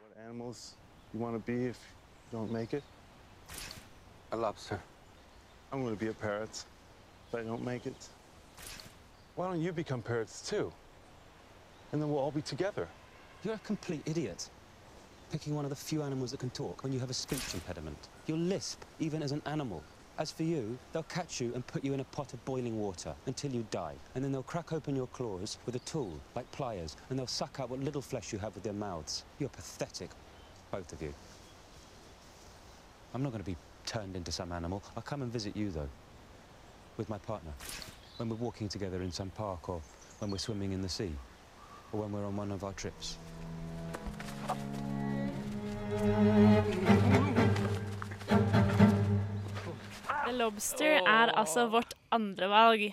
What animals you want to be if you don't make it? A lobster. I'm going to be a parrot if I don't make it. Why don't you become parrots too? And then we'll all be together. You're a complete idiot. Picking one of the few animals that can talk when you have a speech impediment. You'll lisp, even as an animal. As for you, they'll catch you and put you in a pot of boiling water until you die. And then they'll crack open your claws with a tool, like pliers, and they'll suck out what little flesh you have with their mouths. You're pathetic, both of you. I'm not going to be turned into some animal. I'll come and visit you, though, with my partner. When we're walking together in some park, or when we're swimming in the sea, or when we're on one of our trips. The Lobster er altså vårt andre valg.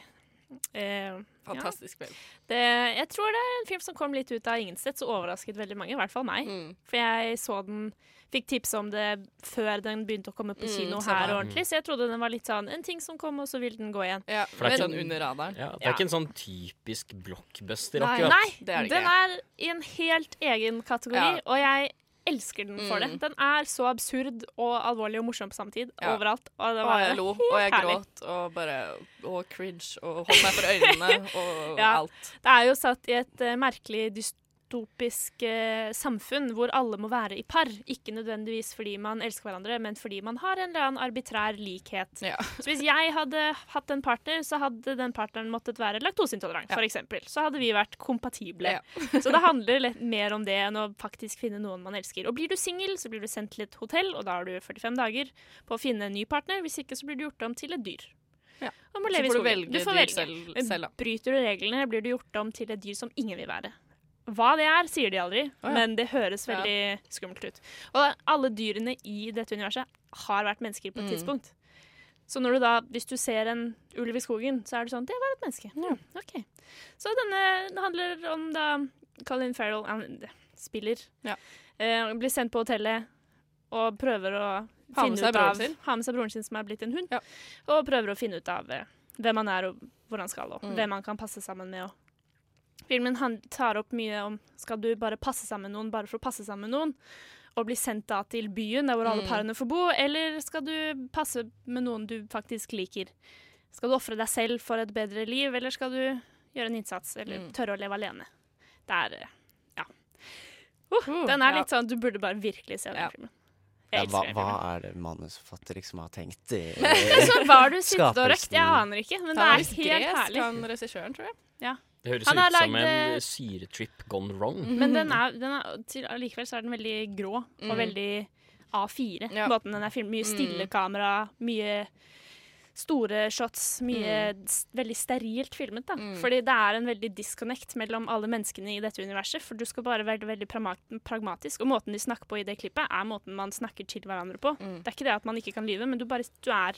Eh, Fantastisk film. Det, jeg tror det er en film som kom litt ut av ingensteds og overrasket veldig mange, i hvert fall meg. Mm. For jeg så den Fikk tips om det før den begynte å komme på Mm, kino mm, her ordentlig, så jeg trodde den var litt sånn en ting som kom, og så vil den gå igjen. Ja, For det er Men, ikke- sånn. Ja, det er ikke en sånn typisk blockbuster, akkurat. Nei Det er det den er i en helt egen kategori, Ja. og jeg elsker den for Mm. det. Den er så absurd og alvorlig og morsom på samme tid. Ja. Overalt. Og det Og jeg lo, og jeg herlig. gråt, og bare Og cringe, og holdt meg for øynene, og Ja. alt. Det er jo satt i et uh, merkelig dystopisk eh, samfunn hvor alle må være i par. Ikke nødvendigvis fordi man elsker hverandre, men fordi man har en eller annen arbitrær likhet. Så hvis jeg hadde hatt en partner, så hadde den partneren måttet være laktoseintolerant, for eksempel. Så hadde vi vært kompatible. så det handler litt mer om det enn å faktisk finne noen man elsker. Og blir du singel, så blir du sendt til et hotell, og da har du 45 dager på å finne en ny partner. Hvis ikke, så blir du gjort om til et dyr. Ja. Så får du velge Du får velge. selv- selv. Bryter du reglene, blir du gjort om til et dyr som ingen vil være. Hva det er, sier de aldri, oh, ja. men det høres Ja. veldig skummelt ut. Og alle dyrene i dette universet har vært mennesker på et Mm. tidspunkt. Så du da, hvis du ser en ulv i skogen, så er det sånn Det var et menneske. Ja, ok. Så denne handler om da Colin Farrell han spiller, eh, blir sendt på hotellet og prøver å Ha finne ut av. Ha med seg broren sin som er blitt en hund, og prøver å finne ut av eh, hvem han er og hvor han skal, og Mm. hvem han kan passe sammen med. Og Filmen han tar opp mye om skal du bare passe sammen med noen bare for å passe sammen med noen, og bli sendt da til byen der hvor alle Mm. parene får bo, eller skal du passe med noen du faktisk liker? Skal du ofre deg selv for et bedre liv, eller skal du gjøre en innsats, eller Mm. tørre å leve alene? Det er eh, ja. Uh, den er litt sånn Du burde bare virkelig se den filmen. Ja, hva, hva er det manusforfatter liksom har tenkt i Så var du sittet og røkt? Jeg aner ikke, men det er helt gresk, herlig. han regissøren, tror jeg. Ja. Det høres ut som lagd, en eh, syretrip gone wrong. Men den er, den er til, allikevel så er den veldig grå og Mm. veldig A4. Ja. Måten den er filmet Mye stille Mm. kamera, mye store shots, mye Mm. veldig sterilt filmet. da. Fordi det er en veldig disconnect mellom alle menneskene i dette universet. For du skal bare være veldig pragmatisk. Og måten de snakker på i det klippet, er måten man snakker til hverandre på. Mm. Det er ikke det at man ikke kan lyve, men du, bare, du er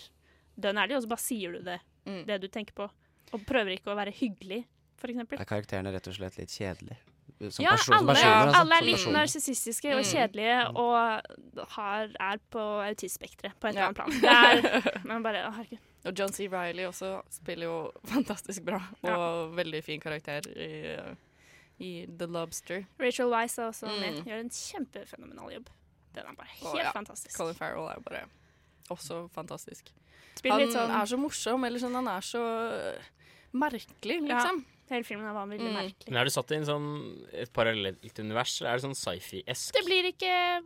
dønn ærlig, og så bare sier du det, Mm. det du tenker på. Og prøver ikke å være hyggelig, eksempel. Er karakterene rett og slett litt kjedelige? Som, ja, person, som alle, personer, altså. alle er litt narsissistiske og Mm. kjedelige og har, er på autistspekteret på et eller Ja. annet plan. Det er, men bare, å, herregud. Og John C. Reilly også spiller jo fantastisk bra, og veldig fin karakter i, i The Lobster. Rachel Weisz er også med. Mm. Gjør en kjempefenomenal jobb. Den er bare Og helt ja, fantastisk. Colin Farrell er bare også fantastisk. Spiller han litt sånn- er så morsom, eller sånn, han er så merkelig, liksom. Ja, hele filmen var veldig Mm. merkelig. Men Er du satt i en sånn, et parallelt univers, eller er det sånn sci-fi-esk? Det blir ikke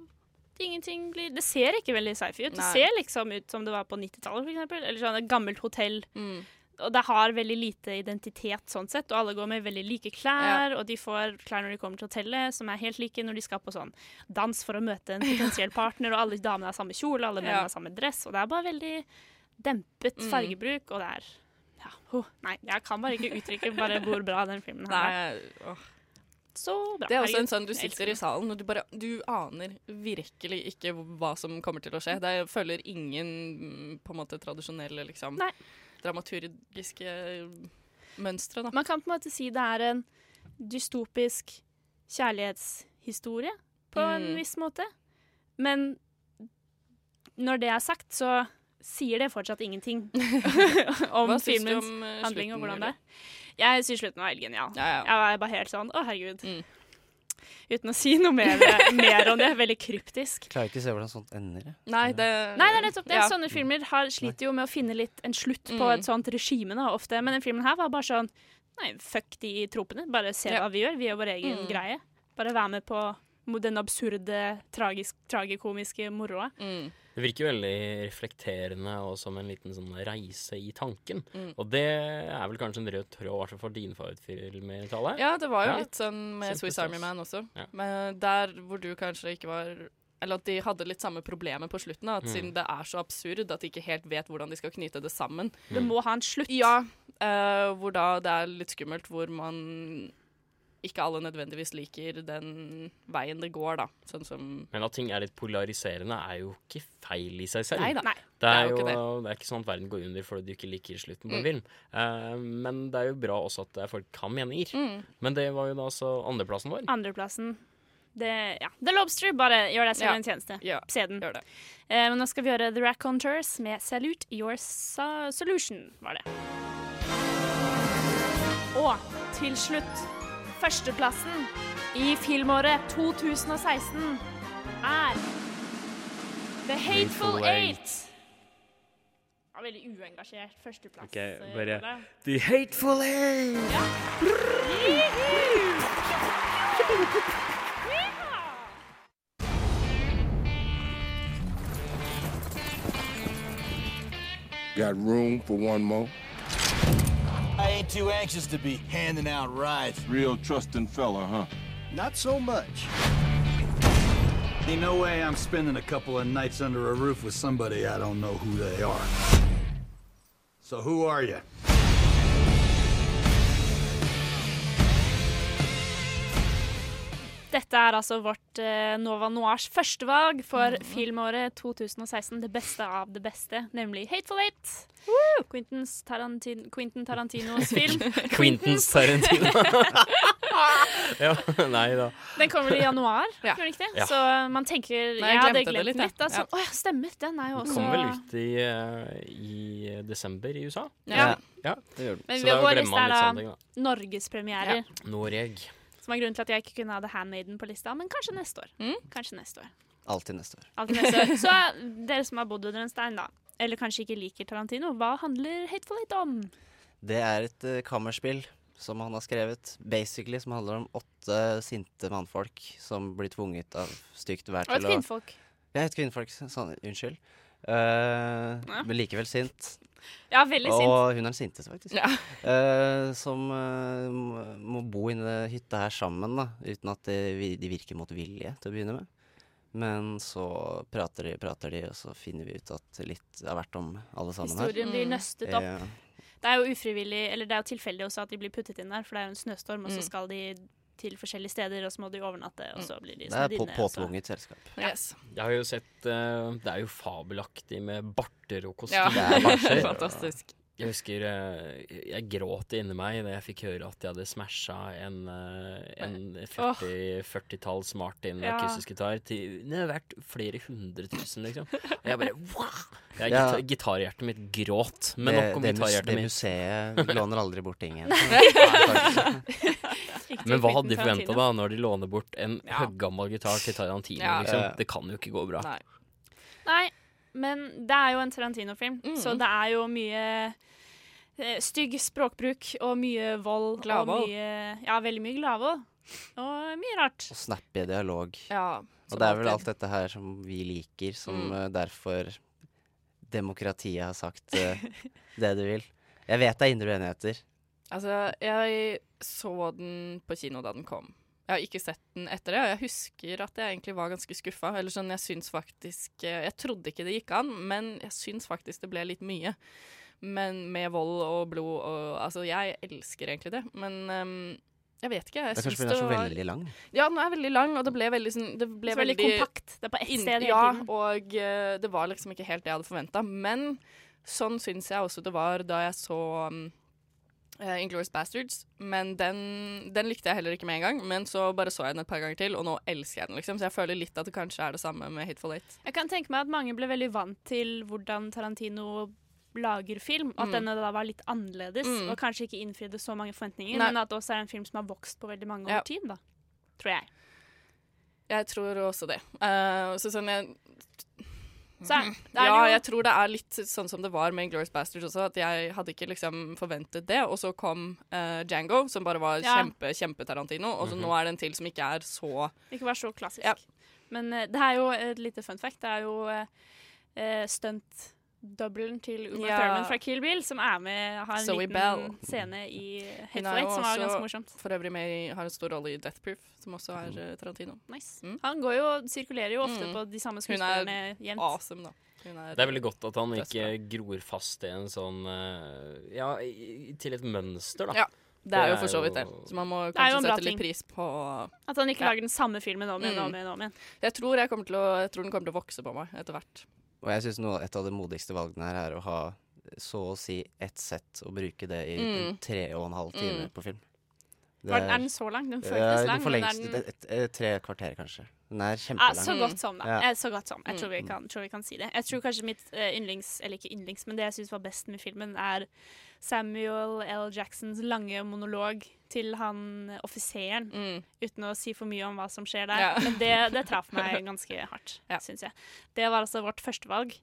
Ingenting blir Det ser ikke veldig sci-fi ut. Det ser liksom ut som det var på 90-tallet, f.eks. Eller sånn et gammelt hotell. Mm. Og det har veldig lite identitet sånn sett, og alle går med veldig like klær, og de får klær når de kommer til hotellet, som er helt like når de skal på sånn dans for å møte en potensiell partner, og alle damene har samme kjole, alle mennene Ja. har samme dress, og det er bare veldig dempet Mm. fargebruk, og det er ja, oh, Nei, jeg kan bare ikke uttrykke bare hvor bra den filmen her er. Åh. Så bra. Det er også en sånn du sitter i salen og du bare Du aner virkelig ikke hva som kommer til å skje. Det følger ingen mm, på en måte tradisjonelle liksom dramaturgiske mønstre, da. Man kan på en måte si det er en dystopisk kjærlighetshistorie på en Mm. viss måte. Men når det er sagt, så sier det fortsatt ingenting om Hva filmens om, eh, handling og hvordan det er. Jeg syns slutten var helt genial. Ja, ja. Jeg var bare helt sånn Å, herregud. Mm. uten å si noe mer, mer om det. Veldig kryptisk. Klarer ikke å se hvordan sånt ender. jeg. Nei, det Nei, det er nettopp det. Ja. Sånne filmer har, sliter jo med å finne litt en slutt på Mm. et sånt regime da, ofte. Men den filmen her var bare sånn Nei, fuck de tropene. Bare se Ja. hva vi gjør. Vi gjør vår egen Mm. greie. Bare være med på den absurde, tragisk, tragikomiske moroa. Mm. Det virker veldig reflekterende og som en liten sånn reise i tanken. Mm. Og det er vel kanskje en rød tråd, i hvert fall for dine favorittfilmer, Tale? Ja, det var jo Ja. litt sånn med Swiss Army Man også. Ja. Men der hvor du kanskje ikke var Eller at de hadde litt samme problemet på slutten. At Mm. Siden det er så absurd at de ikke helt vet hvordan de skal knyte det sammen. Det må ha en slutt. Ja, uh, hvor da det er litt skummelt, hvor man ikke alle nødvendigvis liker den veien det går, da. Sånn som Men at ting er litt polariserende, er jo ikke feil i seg selv. Nei da. Nei, Det er, det er jo ikke det. er ikke sånn at verden går under fordi du ikke liker slutten på en Mm. film. Uh, men det er jo bra også at folk kan meninger. Mm. Men det var jo da altså andreplassen vår. Andreplassen det, ja. The Lobster, bare gjør deg selv Ja. en tjeneste. Ja, Se den. gjør det. Eh, men nå skal vi gjøre The Raconteurs med Salute Your so Solution, var det. Og til slutt, førsteplassen i filmåret 2016 er The Hateful Eight. Ja, veldig uengasjert førsteplass. Ok, eh, bare. The Hateful Eight! Ja. Got room for one more? I ain't too anxious to be handing out rides. Real trusting fella, huh? Not so much. Ain't no way I'm spending a couple of nights under a roof with somebody I don't know who they are. So who are you? Dette er altså vårt eh, Nova Noirs førstevalg for filmåret 2016. Det beste av det beste, nemlig Hateful Eight. Quentin Tarantin Quentin Tarantinos film. Quentins Tarantino. ja, nei da. Den kommer vel i januar, gjør den ikke det? Ja. Så man tenker Nei, jeg hadde glemt det litt, den. Altså. Ja. Oh, ja, stemmer. Den er jo Den også kom vel ut i, uh, i desember i USA? Ja. ja. det gjør den. Men Så da vår glemmer liste man er litt da sånne ting, da. norgespremierer. Noreg. Som er grunnen til at jeg ikke kunne ha The Handmaiden på lista, men kanskje neste år. Mm. Kanskje neste år. Alltid neste år. Altid neste år. Så dere som har bodd under en stein, da, eller kanskje ikke liker Tarantino, hva handler Hateful Hate om? Det er et uh, kammerspill som han har skrevet, basically, som handler om åtte sinte mannfolk som blir tvunget av stygt vær Og et til kvinnfolk. Ja, et kvinnfolk. Sånn, unnskyld. Eh, Men likevel sint. Ja, veldig sint. Og hun er den sinteste, faktisk. Ja. Eh, som eh, må, bo i denne hytta her sammen, da, uten at de, de virker motvillige til å begynne med. Men så prater de, prater de, og så finner vi ut at litt har vært om alle sammen her. Historien blir nøstet opp. Ja. Det er jo ufrivillig, eller det er jo tilfeldig også at de blir puttet inn der, for det er jo en snøstorm, og så Mm. skal de til forskjellige steder, og så må de overnatte, og så blir de som Det er på, snødd inne, og så- påtvunget selskap. Yes. Jeg har jo sett uh, Det er jo fabelaktig med barter og Ja, kostymer. det er. Fantastisk. Jeg husker eh, jeg gråt inni meg da jeg fikk høre at jeg hadde smasha en, eh, en 40 40-talls Martin Ja. akustisk gitar til Det er verdt flere hundre tusen, liksom. Og jeg bare wow! Jeg, Ja. gitar, gitarhjertet mitt gråt. Men det, nok om gitarhjertet mitt. det museet låner aldri bort ting igjen. Men hva hadde de forventa da, når de låner bort en høggammal gitar til Tarantino? Ja. Liksom? Ja. Det kan jo ikke gå bra. Nei, men det er jo en Tarantino-film, Mm. så det er jo mye eh, stygg språkbruk og mye vold. Gladvold. Og mye, ja, veldig mye gladvold. Og mye rart. Og snappy dialog. Ja, og det er vel alt dette her som vi liker, som Mm. eh, derfor demokratiet har sagt eh, det du vil. Jeg vet det er indre uenigheter. Altså, jeg så den på kino da den kom. Jeg har ikke sett den etter det, og jeg husker at jeg egentlig var ganske skuffa. Eller sånn, jeg syns faktisk eh, Jeg trodde ikke det gikk an, men jeg syns faktisk det ble litt mye. Men med vold og blod og Altså, jeg elsker egentlig det, men um, jeg vet ikke. Jeg Det er kanskje fordi den er så var- veldig lang. Ja, den er veldig lang, og det ble veldig sånn Det ble Så veldig kompakt. Det er på ett sted hele Ja, tiden. og uh, det var liksom ikke helt det jeg hadde forventa. Men sånn syns jeg også det var da jeg så um, uh, Inglourious Bastards. Men den, den likte jeg heller ikke med en gang. Men så bare så jeg den et par ganger til, og nå elsker jeg den. liksom Så jeg føler litt at det kanskje er det samme med Hateful Eight. Jeg kan tenke meg at mange ble veldig vant til hvordan Tarantino lager film, og at Mm. denne da var litt annerledes, Mm. og kanskje ikke innfridde så mange forventninger, Nei. men at det også er en film som har vokst på veldig mange Ja. tid, da. Tror jeg. Jeg tror også det. Uh, så sånn jeg Er- er ja, jeg tror det er litt sånn som det var med Glorious Bastards også, at jeg hadde ikke liksom forventet det. Og så kom uh, Django, som bare var Ja. kjempe, kjempe-Tarantino, og så Mhm. nå er det en til som ikke er så Ikke vær så klassisk. Men uh, det er jo et lite fun fact. Det er jo uh, stunt-doublen til Uma Ja. Thurman fra Kill Bill som er med har en Zoe liten Bell. scene i Eight som var ganske morsomt. for øvrig med har en stor rolle i Death Proof, som også er uh, Tarantino. Nice. Han går jo, sirkulerer jo ofte Mm. på de samme Hun er skuespillerne jevnt. awesome, da. Er Det er veldig godt at han ikke gror fast i en sånn uh, Ja, i- til et mønster, da. Ja, det er jo for så vidt det. Så man må kanskje sette litt ting. pris på At han ikke Ja. lager den samme filmen om igjen og Mm. om igjen. om igjen. Jeg tror, jeg, å, jeg tror den kommer til å vokse på meg etter hvert. Og jeg syns et av de modigste valgene her er å ha så å si ett sett og bruke det i Mm. tre og en halv time Mm. på film. Var den- er den så lang? Den føltes Ja, lang, Ja, for lengst, den- et, et, et, tre kvarter, kanskje. Den er Ja, kjempelang. så godt som, da. Ja. Så godt som. Jeg tror vi Mm. kan, tror vi kan si det. Jeg tror kanskje mitt eh, yndlings, eller ikke yndlings, men det jeg syns var best med filmen, er Samuel L. Jacksons lange monolog til han offiseren, offiseren, uten å si for mye om hva som skjer der. Mm. Ja. Men det, det traff meg ganske hardt, syns jeg. Det var altså vårt førstevalg.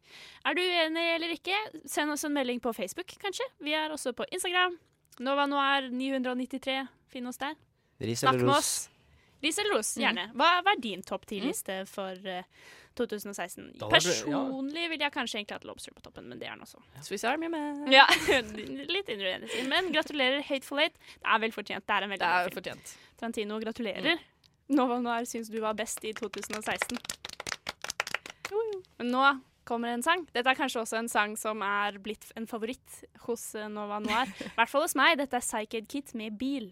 Er du uenig eller ikke? Send oss en melding på Facebook, kanskje. Vi er også på Instagram. Nova Noir 993. Finn oss der. Ris eller ros? Ris eller ros, Mm. gjerne. Hva, hva er din topp ti-liste for uh, 2016? Da var det- ja. Personlig vil jeg kanskje egentlig hatt Lobster på toppen, men det er nå så. Swiss Army Man. Ja, litt innrømmelse. Men gratulerer, Hateful Eight. Det er vel fortjent. Det er en veldig Det er bra film. fortjent. Trantino, gratulerer. Nova Noir syns du var best i 2016. Men nå kommer en sang. Dette er kanskje også en sang som er blitt en favoritt hos eh, Nova Noir. I hvert fall hos meg. Dette er Psyched Kit med Bil.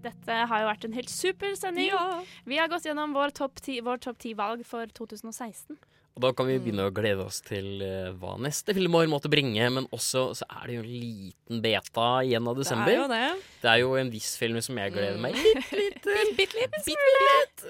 Dette har jo vært en helt super sending. Vi har gått gjennom vår topp ti- vår topp ti-valg for 2016. Og da kan vi begynne å glede oss til eh, hva neste filmår måtte bringe. Men også så er det jo en liten beta igjen av desember. Det er jo det. Det er jo en viss film som jeg gleder meg litt, litt, litt bitt, Bitte litt.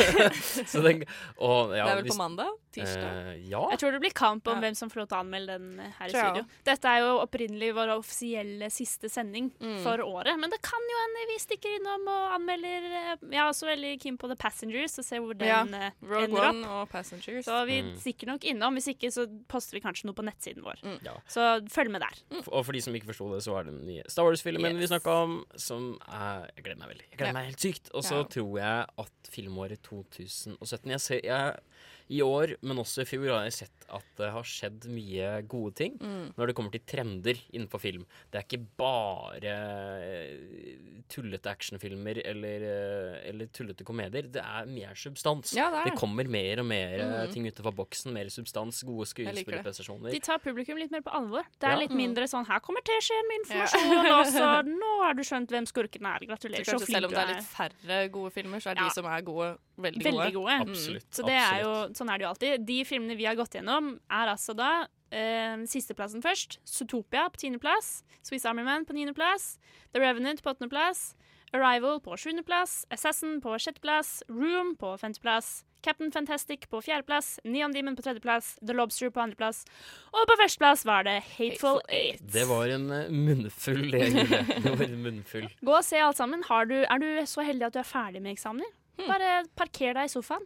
Så den, og, ja, det er vel hvis- på mandag? Tirsdag? Uh, ja. Jeg tror det blir kamp om hvem som får lov til å anmelde den eh, her i studio. Dette er jo opprinnelig vår offisielle siste sending for året, men det kan jo hende vi stikker innom og anmelder eh, Jeg er også veldig keen på The Passengers og ser hvor den Ja, eh, Rogue ender One og Passengers. Så vi Mm. stikker nok innom. Hvis ikke så poster vi kanskje noe på nettsiden vår. Ja. Så følg med der. Og for de som ikke forsto det, så er det den nye Star Wars-filmen vi Yes. snakka om, som er Jeg gleder meg veldig. Jeg gleder Ja. meg helt sykt. Og så Ja. tror jeg at filmåret 2017 Jeg ser jeg, I år, men også i fjor, har jeg sett at det har skjedd mye gode ting Mm. når det kommer til trender innenfor film. Det er ikke bare eh, tullete actionfilmer eller, eh, eller tullete komedier. Det er mer substans. Ja, det er det. kommer mer og mer eh, Mm. ting utenfor boksen. Mer substans, gode skuespillerprestasjoner. De tar publikum litt mer på alvor. Det er Ja. litt Mm. mindre sånn 'her kommer teskjeen med Ja. informasjon', og så 'nå har du skjønt hvem skurken er'. Gratulerer, Så så du er. selv om det er litt færre gode filmer, så er Ja. de som er gode, veldig, Veldig gode. gode. Absolutt, Så det er jo, sånn er det jo alltid. De filmene vi har gått gjennom, er altså da eh, sisteplassen først. Zootopia på tiendeplass. Swiss Army Man på niendeplass. The Revenant på åttendeplass. Arrival på sjuendeplass. Assassin på sjetteplass. Room på femteplass. Captain Fantastic på fjerdeplass. Neon Demon på tredjeplass. The Lobster på andreplass. Og på førsteplass var det Hateful Eight. Det var en eh, munnfull, det, Det var en munnfull. Gå og se alt sammen. Har du, er du så heldig at du er ferdig med eksamener? Bare parker deg i sofaen.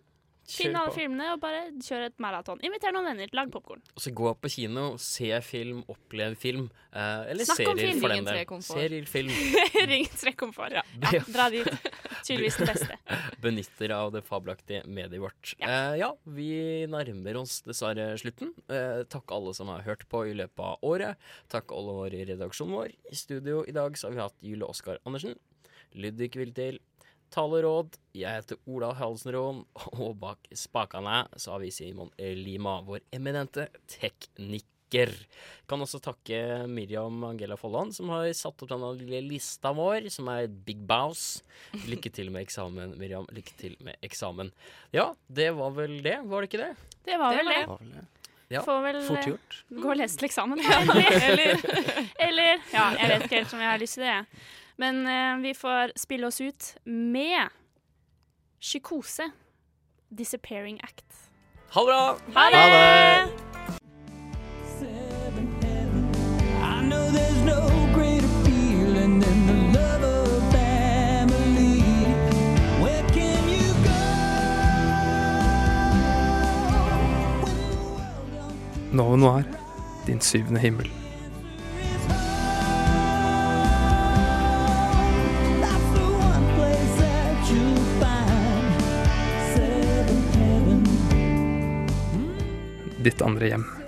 Finn alle filmene og bare kjør et maraton. Inviter noen venner. Lag popkorn. Og så gå på kino, se film, opplev film. Eh, eller Snakk om serier, film. for den del. Serier, film. Ringens tre komfort. Ja. ja, dra dit. Tydeligvis det beste. Benytter av det fabelaktige mediet vårt. Ja. ja, vi nærmer oss dessverre slutten. Eh, takk alle som har hørt på i løpet av året. Takk alle våre i redaksjonen vår. I studio i dag så har vi hatt Jule Oskar Andersen. Ludvig Viltil. Taleråd. Jeg heter Ola Halsenroen, og bak spakene så har vi Simon Lima, vår eminente tekniker. Kan også takke Miriam Angela Folland, som har satt opp denne lille lista vår, som er Big bows. Lykke til med eksamen, Miriam. Lykke til med eksamen. Ja, det var vel det, var det ikke det? Det var vel det. Var vel det. Ja, Får vel fort eh, gjort. gå og lese til eksamen, egentlig. eller, eller Ja, jeg vet ikke helt om jeg har lyst til det. jeg. Men eh, vi får spille oss ut med Psykose, 'Disappearing Act'. Ha det bra! Ha det! Ha det! Nova Noir, din syvende himmel. Ditt andre hjem.